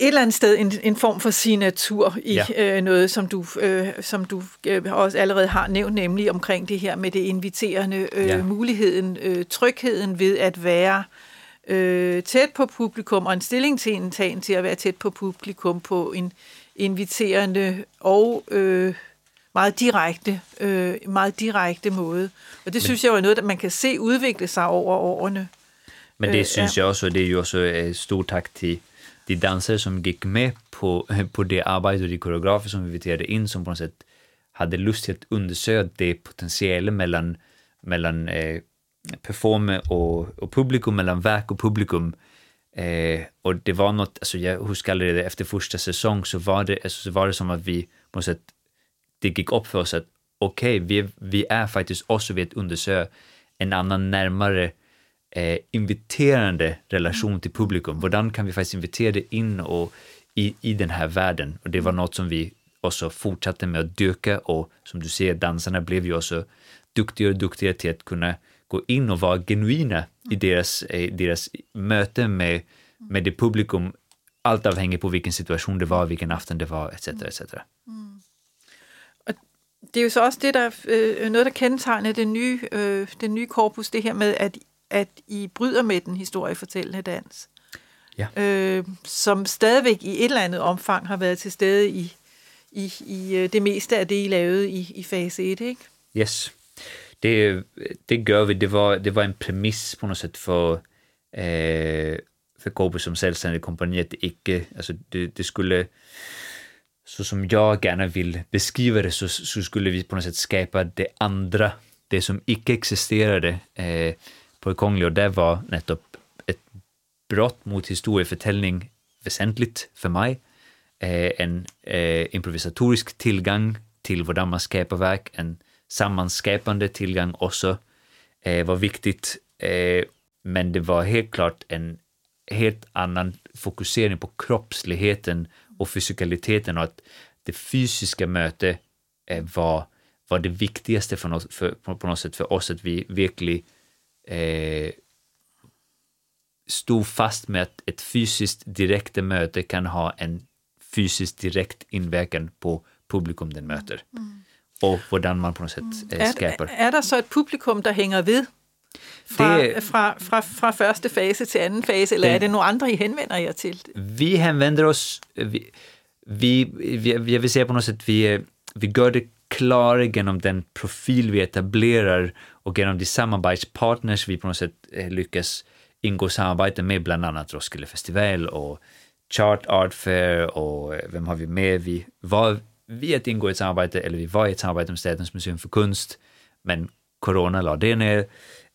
et eller andet sted en, en form for signatur i Ja. ja. øh, noget, som du, øh, som du øh, også allerede har nævnt, nemlig omkring det her med det inviterende, øh, Ja. ja. muligheden, øh, trygheden ved at være øh, tæt på publikum, og en stilling til en tagen til at være tæt på publikum på en inviterende og øh, meget direkte, øh, meget direkte måde. Og det synes jeg jo er noget, der man kan se udvikle sig over årene. Men det Øh, synes jeg også, og det er jo også et stort tak til de dansare som gick med på, *laughs* på det arbetet och de koreografer, som vi inviterade in som på något sätt hade lust att undersöka det potentiella mellan, mellan eh, performer och, och publikum, mellan verk och publikum. Eh, och det var något, alltså jag huskar det efter första säsong så var det, alltså, så var det som att vi på något sätt, det gick upp för oss att okej, vi, vi är faktiskt också vid att undersöka en annan närmare eh, inviterande relation till publikum. Hvordan kan vi faktiskt invitera det in och i, i den här världen? Och det var något som vi också fortsatte med att dyrka och som du ser, dansarna blev ju också duktigare och duktigare till att kunna gå in och vara genuina i deras, eh, deras möte med, med det publikum. Allt avhänger på vilken situation det var, vilken afton det var, etc. etc. det er jo så også det, der øh, noget, der kendetegner det nye, øh, nye korpus, det her med, at, at I bryder med den historiefortællende dans. Ja. Øh, som stadigvæk i et eller andet omfang har været til stede i, i, i øh, det meste af det, I lavede i, i fase 1, ikke? Yes. Det, det gør vi. Det var, det var en præmis på noget sätt for, eh, för Korpus som selvstændig kompani, at det ikke, altså det, det skulle, så som jag gärna vill beskriva det, så, så skulle vi på något sätt skapa det andra, det som ikke eksisterade eh, på Kongli och det var nettopp ett brott mot historiefortælling väsentligt för mig. Eh, en eh, improvisatorisk tillgång till hur man skapar verk, en sammanskapande tillgång också eh, var viktigt. Eh, men det var helt klart en helt annan fokusering på kroppsligheten och fysikaliteten och att det fysiska mötet eh, var, var det viktigaste för något, för, på något sätt för oss, att vi verkligen eh, stod fast med att ett fysiskt direkt möte kan ha en fysiskt direkt inverkan på publikum den möter. Och hvordan man på något sätt eh, Er, skapar. er der så et publikum, der hænger ved fra, Det- fra, fra, fra første fase til anden fase, eller Det- er det nogle andre, I henvender jer til? Vi hänvänder oss, vi, vi, vi, jag vill säga på något sätt, vi, eh, vi gör det klarare genom den profil vi etablerar och genom de samarbetspartners vi på något sätt eh, lyckas ingå samarbete med, bland annat Roskilde festival och Chart Art Fair och eh, vem har vi med? Vi var vi att ingå i ett samarbete, eller vi var i ett samarbete med Statens museum för konst, men corona la det ner.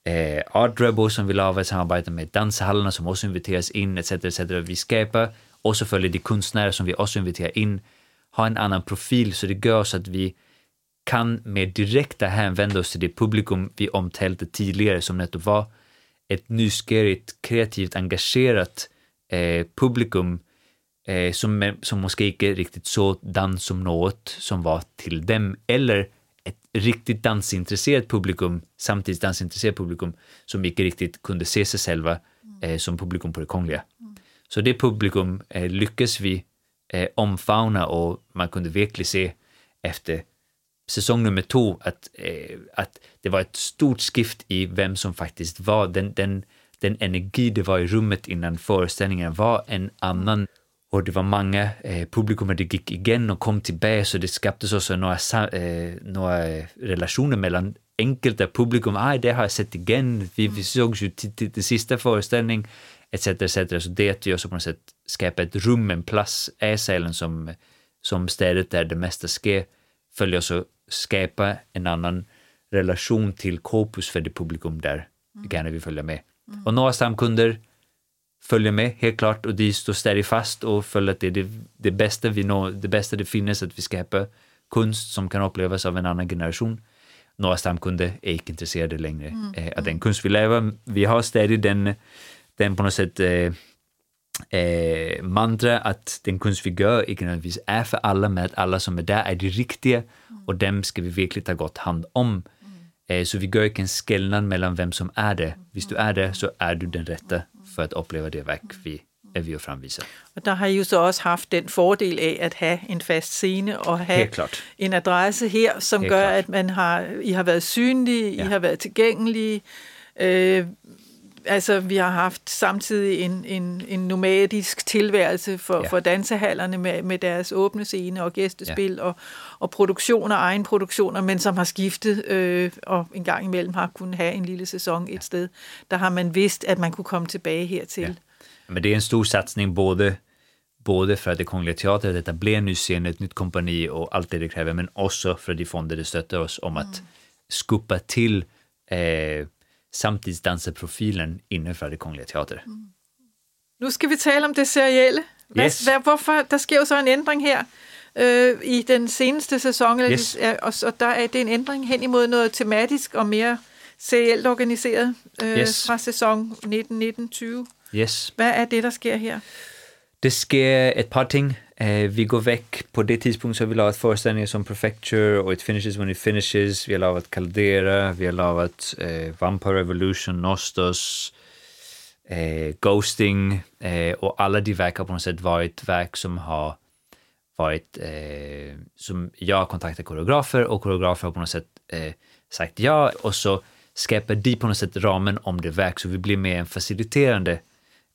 Eh, Art Rebel som vi la ett samarbete med danshallarna som också inviteras in, etc. etc. Vi skapar och så följer de konstnärer som vi också inviterar in, har en annan profil så det gör så att vi kan med direkta hänvända oss till det publikum vi omtalade tidigare som nettopp var ett nysgerrigt, kreativt, engagerat eh, publikum eh, som, som måske inte riktigt så dans som något som var till dem, eller ett riktigt dansintresserat publikum, samtidigt dansintresserat publikum, som inte riktigt kunde se sig själva eh, som publikum på det kongliga. Så det publikum eh, lyckas vi eh, omfamna och man kunde verkligen se efter säsong nummer två att, eh, att det var ett stort skift i vem som faktiskt var, den, den, den energi det var i rummet innan föreställningen var en annan och det var många eh, publikum det gick igen och kom tillbaka så det skapades också några, eh, några relationer mellan enkelta publikum, ah, det har jag sett igen, vi, vi sågs ju till, till, till sista föreställning, etc. etc. Så det gör så på något sätt skapa ett rum, en plats, är som, som stället där det mesta sker, följer så skapa en annan relation till Corpus för det publikum där mm. gärna vill följa med. Mm. Och några stamkunder följer med helt klart och de står stadigt fast och följer att det är det, det bästa vi når, det bästa det finns att vi skapar konst som kan upplevas av en annan generation. Några stamkunder är inte intresserade längre mm. eh, av den konst vi lever. Vi har stadigt den, den på något sätt eh, eh, mantra att den konst vi gör inte är för alla, men att alla som är där är de riktiga och dem ska vi verkligen ta gott hand om. Eh, så vi gör inte en skillnad mellan vem som är det. Om du är det så är du den rätta för att uppleva det verk vi är vi framvisa. Och där har ju så också haft den fördel av att ha en fast scen och ha en adress här som Helt gör klart. att man har, I har varit synliga, ja. I har varit tillgängliga. Øh, altså, vi har haft samtidig en, en, en nomadisk tilværelse for, ja. for dansehallerne med, med deres åbne scene og gæstespil ja. og, og produktioner, egen produktioner, men som har skiftet øh, og en gang imellem har kunnet have en lille sæson et ja. sted. Der har man vidst, at man kunne komme tilbage hertil. Ja. Men det är en stor satsning både både för att det Kungliga Teatern etablerar en ny scen, ett nytt kompani och allt det det kräver, men också för att de fonder det stöttar oss om att mm. skupa till eh, samtidsdanserprofilen inden for det Kongelige Teater. Mm. Nu skal vi tale om det serielle. Hvad, yes. hvad, hvorfor, der sker jo så en ændring her øh, i den seneste sæson, yes. og, og der er det en ændring hen imod noget tematisk og mere serielt organiseret øh, yes. fra sæson 19-19-20. Yes. Hvad er det, der sker her? Det sker et par ting. Eh, vi går väck, på det tidspunkt så har vi lavat föreställningar som Prefecture och It Finishes When It Finishes, vi har lavat Caldera, vi har lavat eh, Vampire Revolution, Nostos, eh, Ghosting eh, och alla de verk har på något sätt varit verk som har varit, eh, som jag har kontaktat koreografer och koreografer har på något sätt eh, sagt ja. Och så skapar de på något sätt ramen om det verk. Så vi blir mer en faciliterande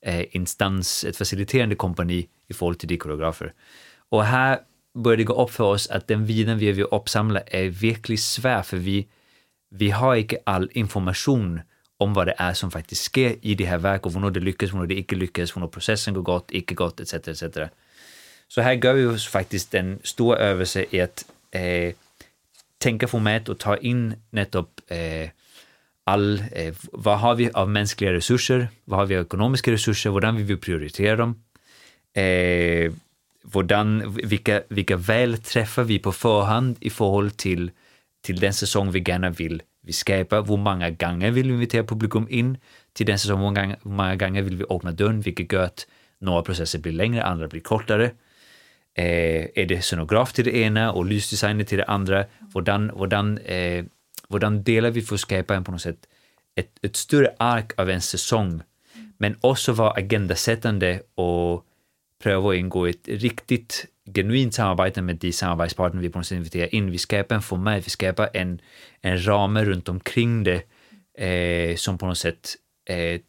eh, instans, ett faciliterande kompani i förhållande till de koreografer. Och här börjar det gå upp för oss att den viden vi vill uppsamla är verkligen svår, för vi, vi har inte all information om vad det är som faktiskt sker i det här verket och när det lyckas, när det inte lyckas, när processen går gott, inte gott, etc. etc. Så här gör vi oss faktiskt en stor övelse i att eh, tänka format och ta in nettopp eh, all, eh, vad har vi av mänskliga resurser, vad har vi av ekonomiska resurser, hur vill vi prioritera dem? Eh, hvordan, vilka, vilka väl träffar vi på förhand i förhållande till, till den säsong vi gärna vill vi skapa, hur många gånger vill vi invitera publikum in till den säsong, hur många, hur många gånger vill vi öppna dörren, vilket gör att några processer blir längre, andra blir kortare. Eh, är det scenograf till det ena och lysdesigner till det andra? Hvordan, hvordan, eh, hvordan delar vi för att skapa en på något sätt ett, ett större ark av en säsong, men också vara agendasättande och pröva att ingå ett riktigt genuint samarbete med de samarbetspartner vi på något sätt inviterar in. Vi skapar en format, vi skapar en, en ram runt omkring det eh, som på något sätt eh,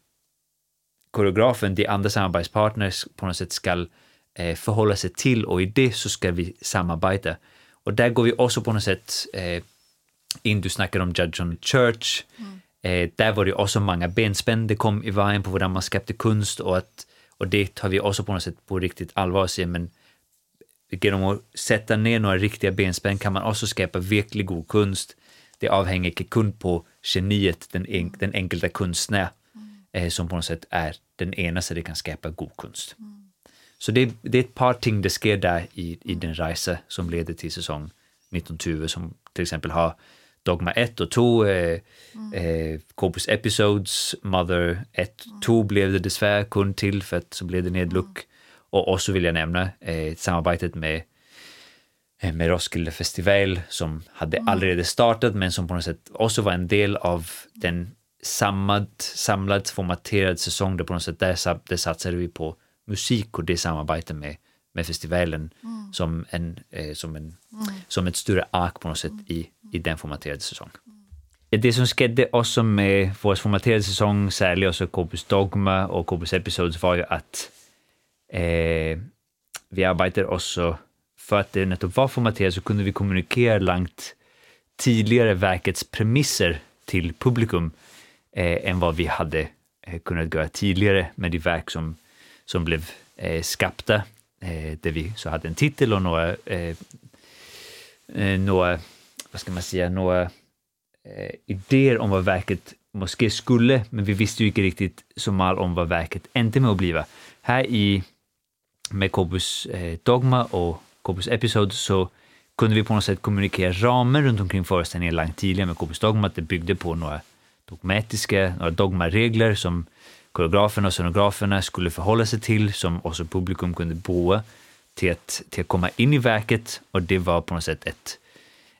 koreografen, de andra samarbetspartners på något sätt ska eh, förhålla sig till och i det så ska vi samarbeta. Och där går vi också på något sätt eh, in, du snackade om Judge Church, mm. eh, där var det också många benspänn det kom i vägen på hur man skapade konst och, att, och det tar vi också på något sätt på riktigt allvar och men genom att sätta ner några riktiga benspänn kan man också skapa verklig god konst. Det avhänger inte kun på geniet, den, en, den enkelta konstnär, eh, som på något sätt är den ena det kan skapa god konst. Mm. Så det, det, är ett par ting det sker där i, i den resa som leder till säsong 1920 som till exempel har Dogma 1 och 2, eh, mm. eh, Corpus Episodes, Mother 1, 2 mm. blev det dessvärre kun till för att så blev det nedluck. Mm. Och också vill jag nämna eh, samarbetet med, eh, med Roskilde festival som hade mm. allerede startat men som på något sätt också var en del av den samlad, samlad formaterad säsong där på något sätt där, där satsade vi på musik och det samarbetet med, med festivalen mm. som, en, eh, som, en, mm. som ett större ark på något sätt i, i den formaterade säsongen. Det som skedde också med vår formaterade säsong, särskilt också Corpus Dogma och Corpus Episodes, var ju att eh, vi arbetade också för att det nettopp var formaterat så kunde vi kommunicera långt tidigare verkets premisser till publikum eh, än vad vi hade eh, kunnat göra tidigare med de verk som som blev eh, skapta, Øh, eh, där vi så hade en titel och øh, øh, några, eh, några vad ska man säga, några eh, idéer om vad verket måske skulle, men vi visste ju inte riktigt så mal om vad verket inte med att bliva. Här i med Kobus eh, Dogma och Kobus Episode så kunde vi på något sätt kommunicera ramen runt omkring föreställningen långt tidigare med Kobus Dogma, att det byggde på några dogmatiska, några dogmaregler som koreograferna och scenograferna skulle förhålla sig till, som också publikum kunde boa till att, till att komma in i verket och det var på något sätt ett,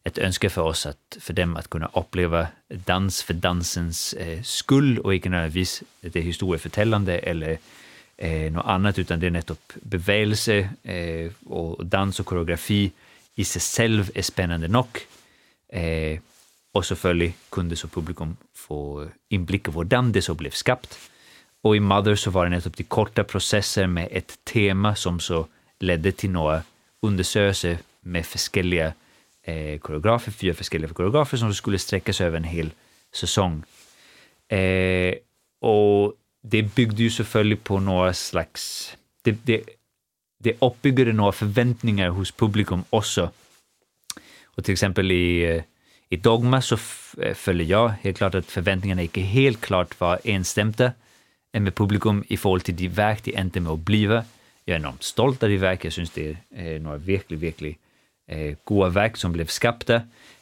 ett önske för oss, att, för dem att kunna uppleva dans för dansens øh, eh, skull och inte nödvändigtvis det historieförtällande eller øh, eh, något annat, utan det är nettopp bevägelse eh, øh, och dans och koreografi i sig själv är spännande nog. Eh, och selvfølgelig kunde så publikum få inblick i hur det så blev skapt. Och i Mother så var det nästan till korta processer med ett tema som så ledde till några undersökelser med olika eh, koreografer, fyra olika koreografer som skulle sträcka sig över en hel säsong. Eh, och det byggde ju såklart på några slags, det, det, det uppbyggde några förväntningar hos publikum också. Och till exempel i, eh, i Dogma så följer jag helt klart att förväntningarna inte helt klart var enstämda med publikum i forhold till de verk de endte med att bliva. Jag är enormt stolt av de verk, jag syns det øh, är några verkligen, verkligen eh, øh, goda verk som blev skapta,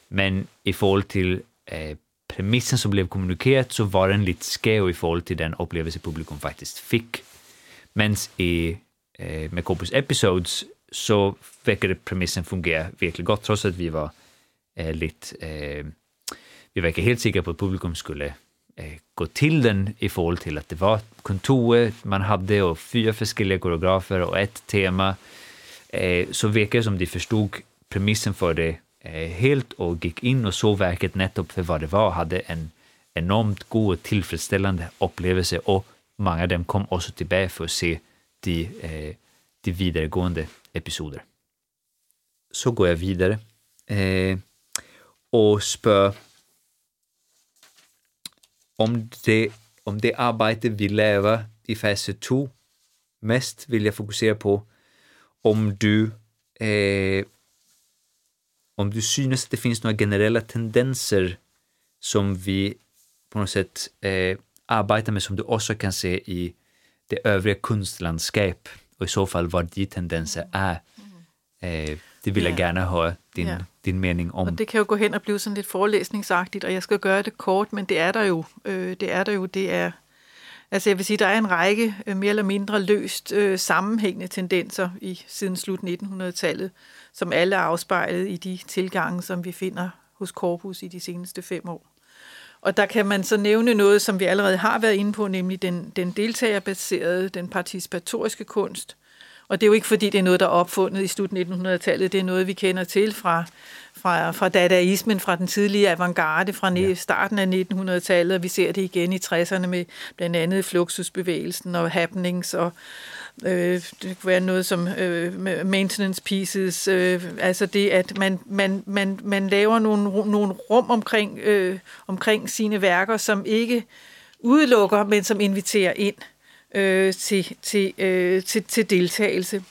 men i forhold till eh, øh, premissen som blev kommunicerat så var den lite skev i forhold till den upplevelse publikum faktiskt fick. Men i, eh, med Corpus Episodes så verkade premissen fungera verkligen gott, trots att vi var eh, lite, eh, vi verkar helt säkra på att publikum skulle Eh, gå till den i förhållande till att det var kontoret man hade och fyra olika koreografer och ett tema, eh, så verkar det som de förstod premissen för det eh, helt och gick in och såg verket nettopp för vad det var, och hade en enormt god och tillfredsställande upplevelse och många av dem kom också tillbaka för att se de, de vidaregående episoder. Så går jag vidare och spör om det, om det arbete vi laver i fase 2 mest vill jag fokusera på om du eh, om du synes att det finns några generella tendenser som vi på något sätt eh, arbetar med som du också kan se i det övriga konstlandskap och i så fall vad de tendenser är. Eh, det vill jag gärna höra din, ja. din mening om. Og det kan jo gå hen og blive sådan lidt forelæsningsagtigt, og jeg skal gøre det kort, men det er der jo. Øh, det er der jo, det er... Altså jeg vil sige, der er en række øh, mere eller mindre løst øh, sammenhængende tendenser i siden slut 1900-tallet, som alle er afspejlet i de tilgange, som vi finder hos Corpus i de seneste fem år. Og der kan man så nævne noget, som vi allerede har været inde på, nemlig den, den deltagerbaserede, den participatoriske kunst, Og det er jo ikke fordi, det er noget, der er opfundet i slut 1900-tallet. Det er noget, vi kender til fra, fra, fra dadaismen, fra den tidlige avantgarde, fra ja. starten af 1900-tallet, og vi ser det igen i 60'erne med blandt andet fluxusbevægelsen og happenings og øh, det kunne være noget som øh, maintenance pieces, øh, altså det, at man, man, man, man laver nogle, nogle rum omkring, øh, omkring sine værker, som ikke udelukker, men som inviterer ind øh, til, til, øh, til, til deltagelse.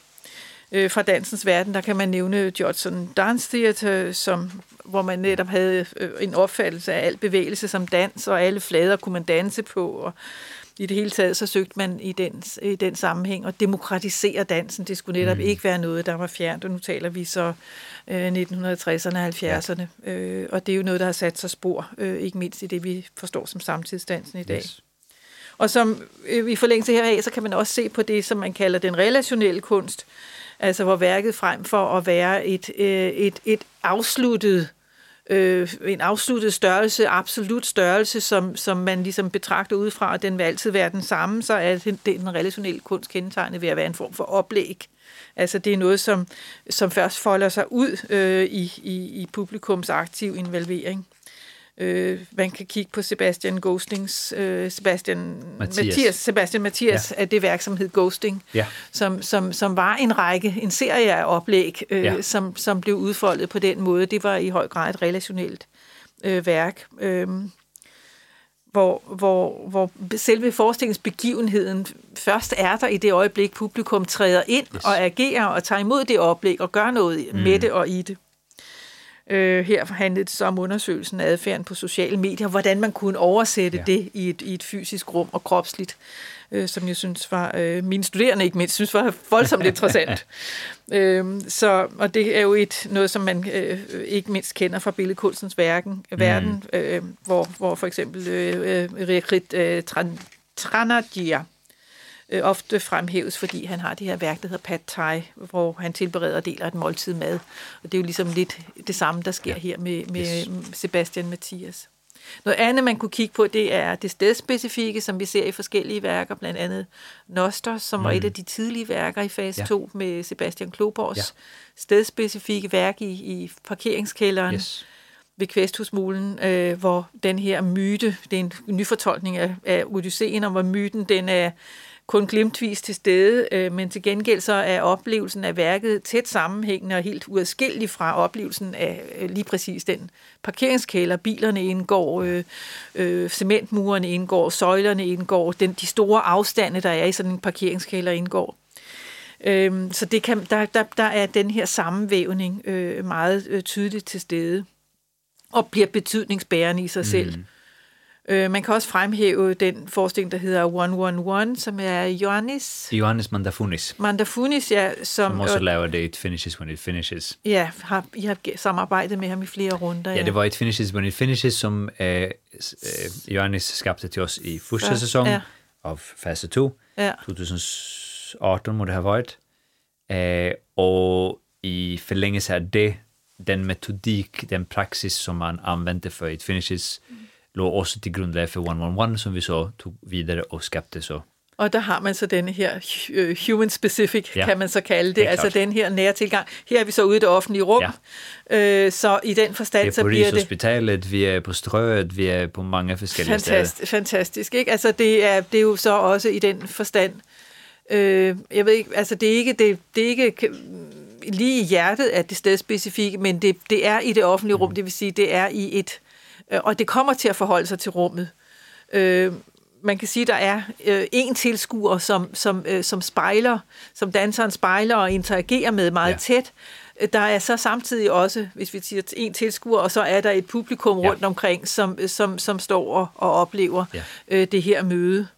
Øh, fra dansens verden, der kan man nævne Judson Dance Theater, som, hvor man netop havde øh, en opfattelse af al bevægelse som dans, og alle flader kunne man danse på, og i det hele taget, så søgte man i den, i den sammenhæng at demokratisere dansen. Det skulle netop mm. ikke være noget, der var fjernt, og nu taler vi så øh, 1960'erne og 70'erne. Ja. Øh, og det er jo noget, der har sat sig spor, øh, ikke mindst i det, vi forstår som samtidsdansen i dag. Yes. Og som øh, i forlængelse heraf, så kan man også se på det, som man kalder den relationelle kunst, altså hvor værket frem for at være et, øh, et, et afsluttet øh, en afsluttet størrelse, absolut størrelse, som, som man ligesom betragter udefra, og den vil altid være den samme, så er det den relationelle kunst kendetegnet ved at være en form for oplæg. Altså det er noget, som, som først folder sig ud øh, i, i, i publikums aktiv involvering. Øh, man kan kigge på Sebastian Ghostings, øh, Sebastian Mathias, Mathias Sebastian Mathias ja. af det værk, som hed Ghosting, ja. som, som, som var en række, en serie af oplæg, øh, ja. som, som blev udfoldet på den måde. Det var i høj grad et relationelt øh, værk. Øh, hvor, hvor, hvor selve forestillingsbegivenheden først er der i det øjeblik, publikum træder ind yes. og agerer og tager imod det oplæg og gør noget mm. med det og i det. Øh, her handlede det så om undersøgelsen af adfærden på sociale medier, hvordan man kunne oversætte ja. det i et, i et fysisk rum og kropsligt, øh, som jeg synes var, øh, mine studerende ikke mindst, synes var voldsomt interessant. *laughs* øh, så, og det er jo et noget, som man øh, ikke mindst kender fra billedkunstens verden, mm. verden øh, hvor, hvor for eksempel øh, øh, Rikrit øh, Tranadjia, øh, ofte fremhæves, fordi han har det her værk, der hedder Pad Thai, hvor han tilbereder og deler et måltid mad. Og det er jo ligesom lidt det samme, der sker ja. her med, med yes. Sebastian Mathias. Noget andet, man kunne kigge på, det er det stedspecifikke, som vi ser i forskellige værker, blandt andet Noster, som mm. var et af de tidlige værker i fase ja. 2 med Sebastian Kloborgs ja. stedspecifikke værk i, i parkeringskælderen. Yes ved Kvæsthusmulen, øh, hvor den her myte, det er en nyfortolkning af, af Odysseen, om hvor myten den er kun glimtvis til stede, øh, men til gengæld så er oplevelsen af værket tæt sammenhængende og helt uadskillelig fra oplevelsen af øh, lige præcis den parkeringskælder. Bilerne indgår, øh, øh, cementmurene indgår, søjlerne indgår, den, de store afstande, der er i sådan en parkeringskælder indgår. Øh, så det kan, der, der, der er den her sammenvævning øh, meget øh, tydeligt til stede og bliver betydningsbærende i sig mm. selv. Øh, man kan også fremhæve den forestilling, der hedder 111, som er Ioannis... Ioannis Mandafunis. Mandafunis, ja. Som, som også laver det It Finishes When It Finishes. Ja, har, I har samarbejdet med ham i flere runder. Ja, ja det var It Finishes When It Finishes, som øh, øh, Ioannis skabte til os i første sæson ja. af fase 2. Ja. 2018 må det have været. Øh, og i forlængelse af det, den metodik, den praxis, som man anvendte för It Finishes, lå også til grundlag for 111, som vi så tog videre og skabte så. Og der har man så denne her øh, human specific, ja, kan man så kalde det, altså den her nære tilgang. Her er vi så ude i det offentlige rum, ja. øh, så i den forstand så bliver det... Vi er på Rigshospitalet, vi er på Strøget, vi er på mange forskellige Fantast, steder. Fantastisk, ikke? Altså det er, det er jo så også i den forstand, øh, jeg ved ikke, altså det er ikke, det, det er ikke lige i hjertet af det stedspecifikke, men det, det er i det offentlige rum, mm. det vil sige, det er i et Øh, og det kommer til at forholde sig til rummet. Øh, man kan sige, at der er øh, en tilskuer, som, som, øh, som spejler, som danseren spejler og interagerer med meget ja. tæt. Øh, der er så samtidig også, hvis vi siger en tilskuer, og så er der et publikum ja. rundt omkring, som, som, som står og, og oplever ja. øh, det her møde.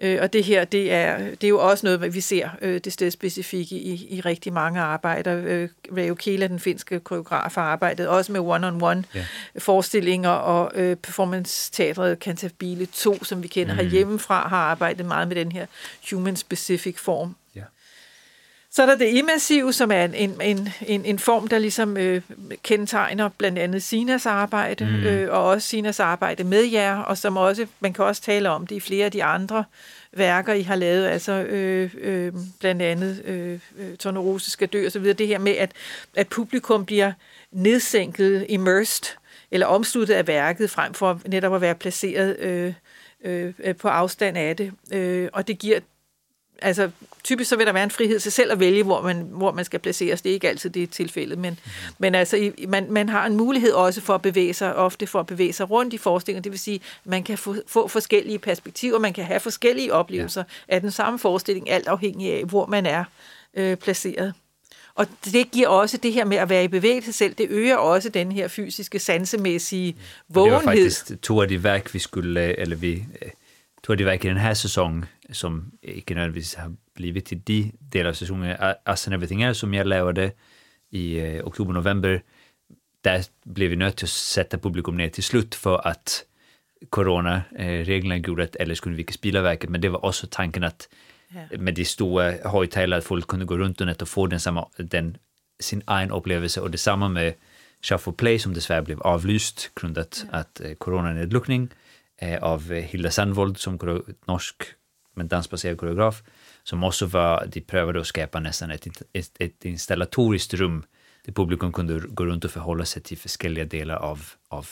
Øh, og det her, det er, det er jo også noget, vi ser øh, det sted specifikke i, i rigtig mange arbejder. Øh, Reijo Kela, den finske koreograf, har arbejdet også med one-on-one ja. forestillinger, og øh, performance-teatret Cantabile 2, som vi kender mm. herhjemmefra, har arbejdet meget med den her human-specific form. Så er der det immersive, som er en, en, en, en form, der ligesom øh, kendetegner blandt andet Sinas arbejde, mm. øh, og også Sinas arbejde med jer, og som også, man kan også tale om det i flere af de andre værker, I har lavet, altså øh, øh, blandt andet øh, øh Tornerose skal dø videre, det her med, at, at publikum bliver nedsænket, immersed, eller omsluttet af værket, frem for netop at være placeret øh, øh, på afstand af det. Øh, og det giver altså typisk så vil der være en frihed til selv at vælge, hvor man, hvor man skal placeres. Det er ikke altid det tilfælde, men, mm. men altså, man, man har en mulighed også for at bevæge sig, ofte for at bevæge sig rundt i forestillingen. Det vil sige, at man kan få, få forskellige perspektiver, man kan have forskellige oplevelser ja. af den samme forestilling, alt afhængig af, hvor man er øh, placeret. Og det giver også det her med at være i bevægelse selv, det øger også den her fysiske, sansemæssige vågenhed. Det var faktisk to af de værk, vi skulle, eller vi, to af de værk i den her sæson, som ikke nødvendigvis har blivit till de delar av säsongen, Us and Everything Else, som jag lavede i uh, oktober-november, där blev vi till att sätta publikum ner till slut för att coronareglerna gjorde att eller skulle vi inte spela verket, men det var också tanken att ja. med de stora högtalare att folk kunde gå runt och få den, samma, den, sin egen upplevelse. Och detsamma med Shuffle Play som dessvärre blev avlyst grundat ja. att eh, coronanedluckning. eh, Eh, av Hilda Sandvold som norsk men dansbaserad koreograf som också var, de prövade att skapa nästan ett, ett, ett installatoriskt rum där publikum kunde gå runt och förhålla sig till olika delar av, av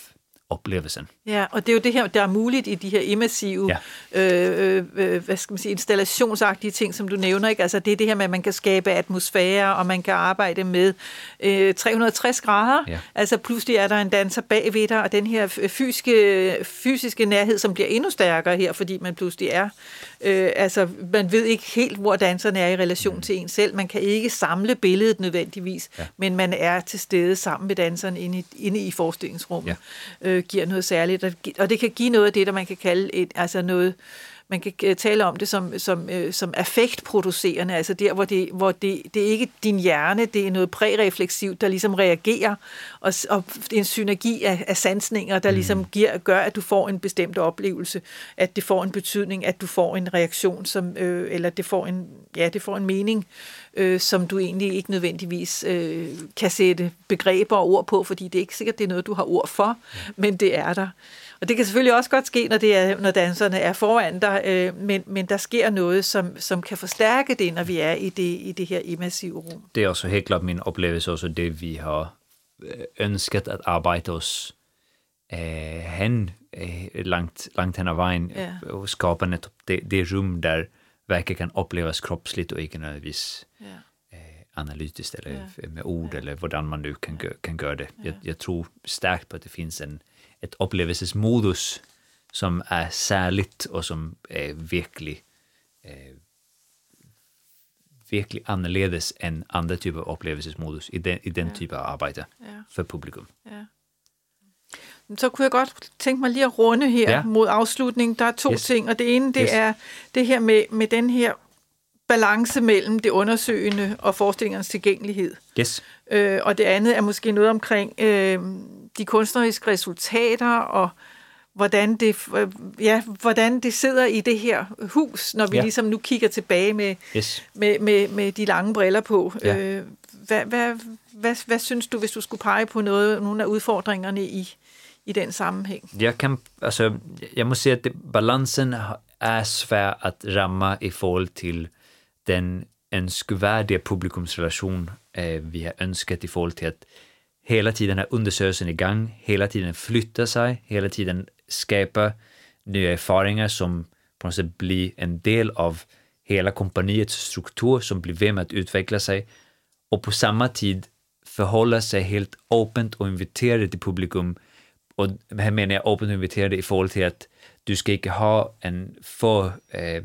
oplevelsen. Ja, og det er jo det her, der er muligt i de her immersive, ja. øh, øh, øh, hvad skal man sige, installationsagtige ting, som du nævner. Ikke? Altså det er det her med, at man kan skabe atmosfære, og man kan arbejde med øh, 360 grader. Ja. Altså pludselig er der en danser bagved dig, og den her fysiske, fysiske nærhed, som bliver endnu stærkere her, fordi man pludselig er Øh, altså, man ved ikke helt, hvor danserne er i relation mm. til en selv. Man kan ikke samle billedet nødvendigvis, ja. men man er til stede sammen med danseren inde i, inde i forestillingsrummet. Ja. Øh, giver noget særligt, og det kan give noget af det, der man kan kalde et, altså noget man kan tale om det som, som, øh, som affektproducerende, altså der, hvor, det, hvor det, det er ikke din hjerne, det er noget prærefleksivt, der ligesom reagerer, og, og en synergi af, af sansninger, der mm. ligesom giver, gør, at du får en bestemt oplevelse, at det får en betydning, at du får en reaktion, som, øh, eller det får en, ja, det får en mening, øh, som du egentlig ikke nødvendigvis øh, kan sætte begreber og ord på, fordi det er ikke sikkert, det er noget, du har ord for, men det er der. Og det kan selvfølgelig også godt ske, når, det er, når danserne er foran dig, øh, men, men der sker noget, som, som kan forstærke det, når vi er i det, i det her immersive rum. Det er også helt klart min oplevelse, også det vi har øh, ønsket at arbejde os øh, hen øh, langt, langt hen ad vejen, ja. og skabe netop det, det rum, der verket kan opleves kroppsligt og ikke nødvendigvis ja. øh, analytiskt eller med ord, eller hvordan man nu kan, kan gøre det. Ja. Jeg, jeg tror stærkt på, at det finns en ett upplevelsesmodus som är särligt och som är virkelig, eh, virkelig annorledes än andra typer av upplevelsesmodus i den, i den ja. typen av arbete ja. för publikum. Ja. Så kunne jeg godt tænke mig lige at runde her ja. mod afslutning. Der er to yes. ting, og det ene det yes. er det her med, med den her balance mellem det undersøgende og forestillingernes tilgængelighed. Yes. Øh, og det andet er måske noget omkring øh, de kunstneriske resultater og hvordan det, øh, ja, hvordan det sidder i det her hus, når vi ja. ligesom nu kigger tilbage med, yes. med, med, med de lange briller på. Ja. Øh, hvad, hvad, hvad, hvad synes du, hvis du skulle pege på noget, nogle af udfordringerne i, i den sammanhang. Jag kan, alltså, jag måste säga att det, balansen är svår att ramma i förhållande till den önskvärdiga publikumsrelation eh, vi har önskat i förhållande till att hela tiden ha undersökelsen igång, hela tiden flytta sig, hela tiden skapa nya erfarenheter som på något sätt blir en del av hela kompaniets struktur som blir vem med att utveckla sig och på samma tid förhålla sig helt öppet och invitera till publikum. Och här menar jag open inviterade i förhållande till att du ska inte ha en för eh, eh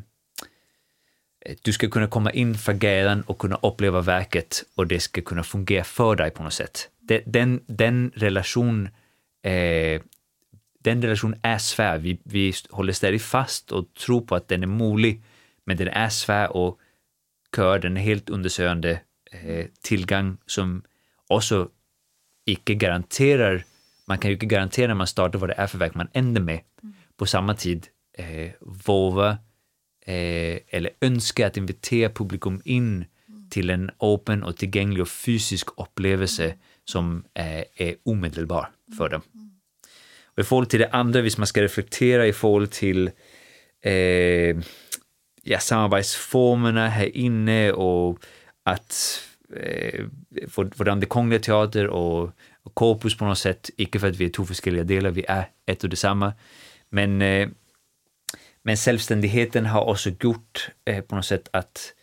du ska kunna komma in för gaden och kunna uppleva verket och det ska kunna fungera för dig på något sätt. Den, den relation eh, den relation är svår. Vi, vi håller stadigt fast och tror på att den är möjlig, men den är svår och kör den helt undersökande eh, tillgång som också icke garanterar, man kan ju inte garantera när man startar vad det är för verk man ändrar med. Mm. På samma tid eh, våga eh, eller önska att invitera publikum in till en öppen och tillgänglig och fysisk upplevelse som är, är omedelbar för dem. Och I förhållande till det andra, om man ska reflektera i förhållande till eh, ja, samarbetsformerna här inne och att eh, hvordan det Kongliga Teater och, och Corpus på något sätt, icke för att vi är två olika delar, vi är ett och detsamma, men, eh, men självständigheten har också gjort eh, på något sätt att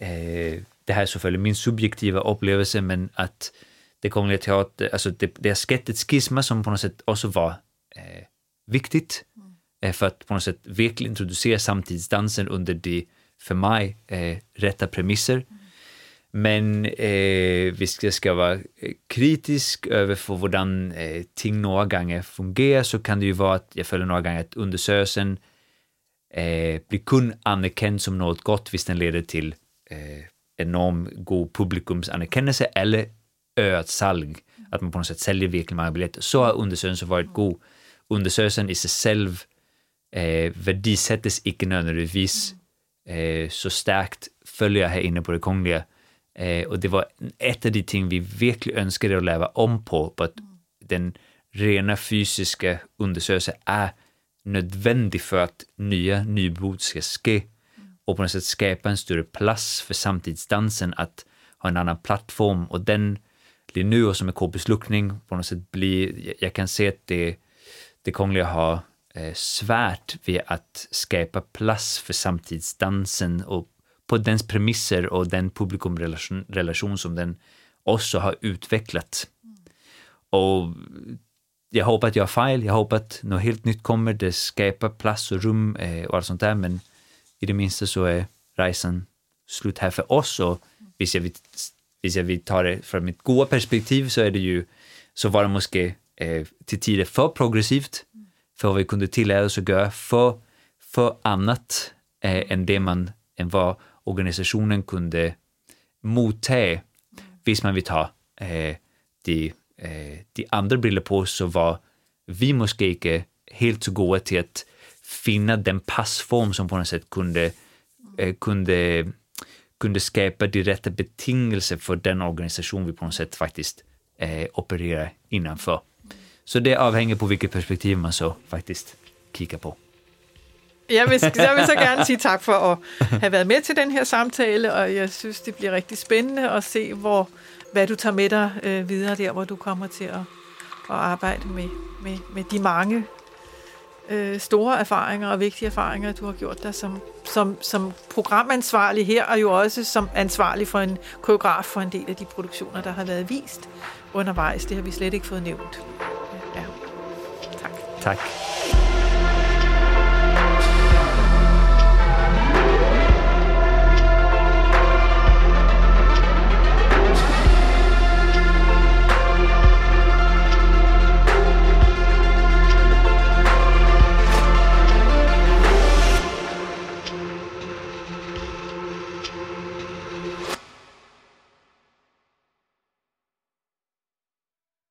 eh, det här är såklart min subjektiva upplevelse, men att det Kungliga Teater, alltså det, det har skett ett skisma som på något sätt också var eh, viktigt mm. för att på något sätt verkligen introducera samtidsdansen under de, för mig, eh, rätta premisser. Men eh, vi jag ska vara eh, kritisk över för hur eh, ting några gånger fungerar så kan det ju vara att jag följer några gånger att undersökelsen eh, blir kun anerkänd som något gott, hvis den leder till eh, enorm god publikumsanerkännelse eller ökat salg, att man på något sätt säljer verkligen många biljetter. Så har undersökelsen varit god. Undersökelsen i sig själv eh, värdesättes icke nödvändigtvis eh, så starkt följer jag här inne på det kungliga. Eh, och det var ett av de ting vi verkligen önskade att leva om på, på att den rena fysiska undersökelsen är nödvändig för att nya nybord ska ske. Och på något sätt skapa en större plats för samtidsdansen att ha en annan plattform. Och den blir nu och som är k-besluckning på något sätt blir, jag kan se att det, det Kungliga har eh, svärt vid att skapa plats för samtidsdansen och på dens premisser och den publikumrelation relation som den också har utvecklat. Och jag hoppas att jag har fel, jag hoppas att något helt nytt kommer, det skapar plats och rum eh, och allt sånt där, men i det minsta så är resan slut här för oss. Och om jag vill, jag vill ta det från mitt goda perspektiv så är det ju, så var det måske eh, till tider för progressivt. För vad vi kunde tillära oss att göra för, för annat eh, än det man, än vad organisationen kunde motta, visst man vill ta eh, de, eh, de andra briller på så var vi måske inte helt så goda till att finna den passform som på något sätt kunde, eh, kunde, kunde skapa de rätta betingelser för den organisation vi på något sätt faktiskt eh, opererar innanför. Så det avhänger på vilket perspektiv man så faktiskt kikar på. Jeg vil, jeg vil så gerne sige tak for at have været med til den her samtale, og jeg synes, det bliver rigtig spændende at se, hvor, hvad du tager med dig øh, videre der, hvor du kommer til at, at arbejde med, med, med de mange øh, store erfaringer og vigtige erfaringer, du har gjort dig som, som, som programansvarlig her, og jo også som ansvarlig for en koreograf for en del af de produktioner, der har været vist undervejs. Det har vi slet ikke fået nævnt. Ja. Tak. Tak.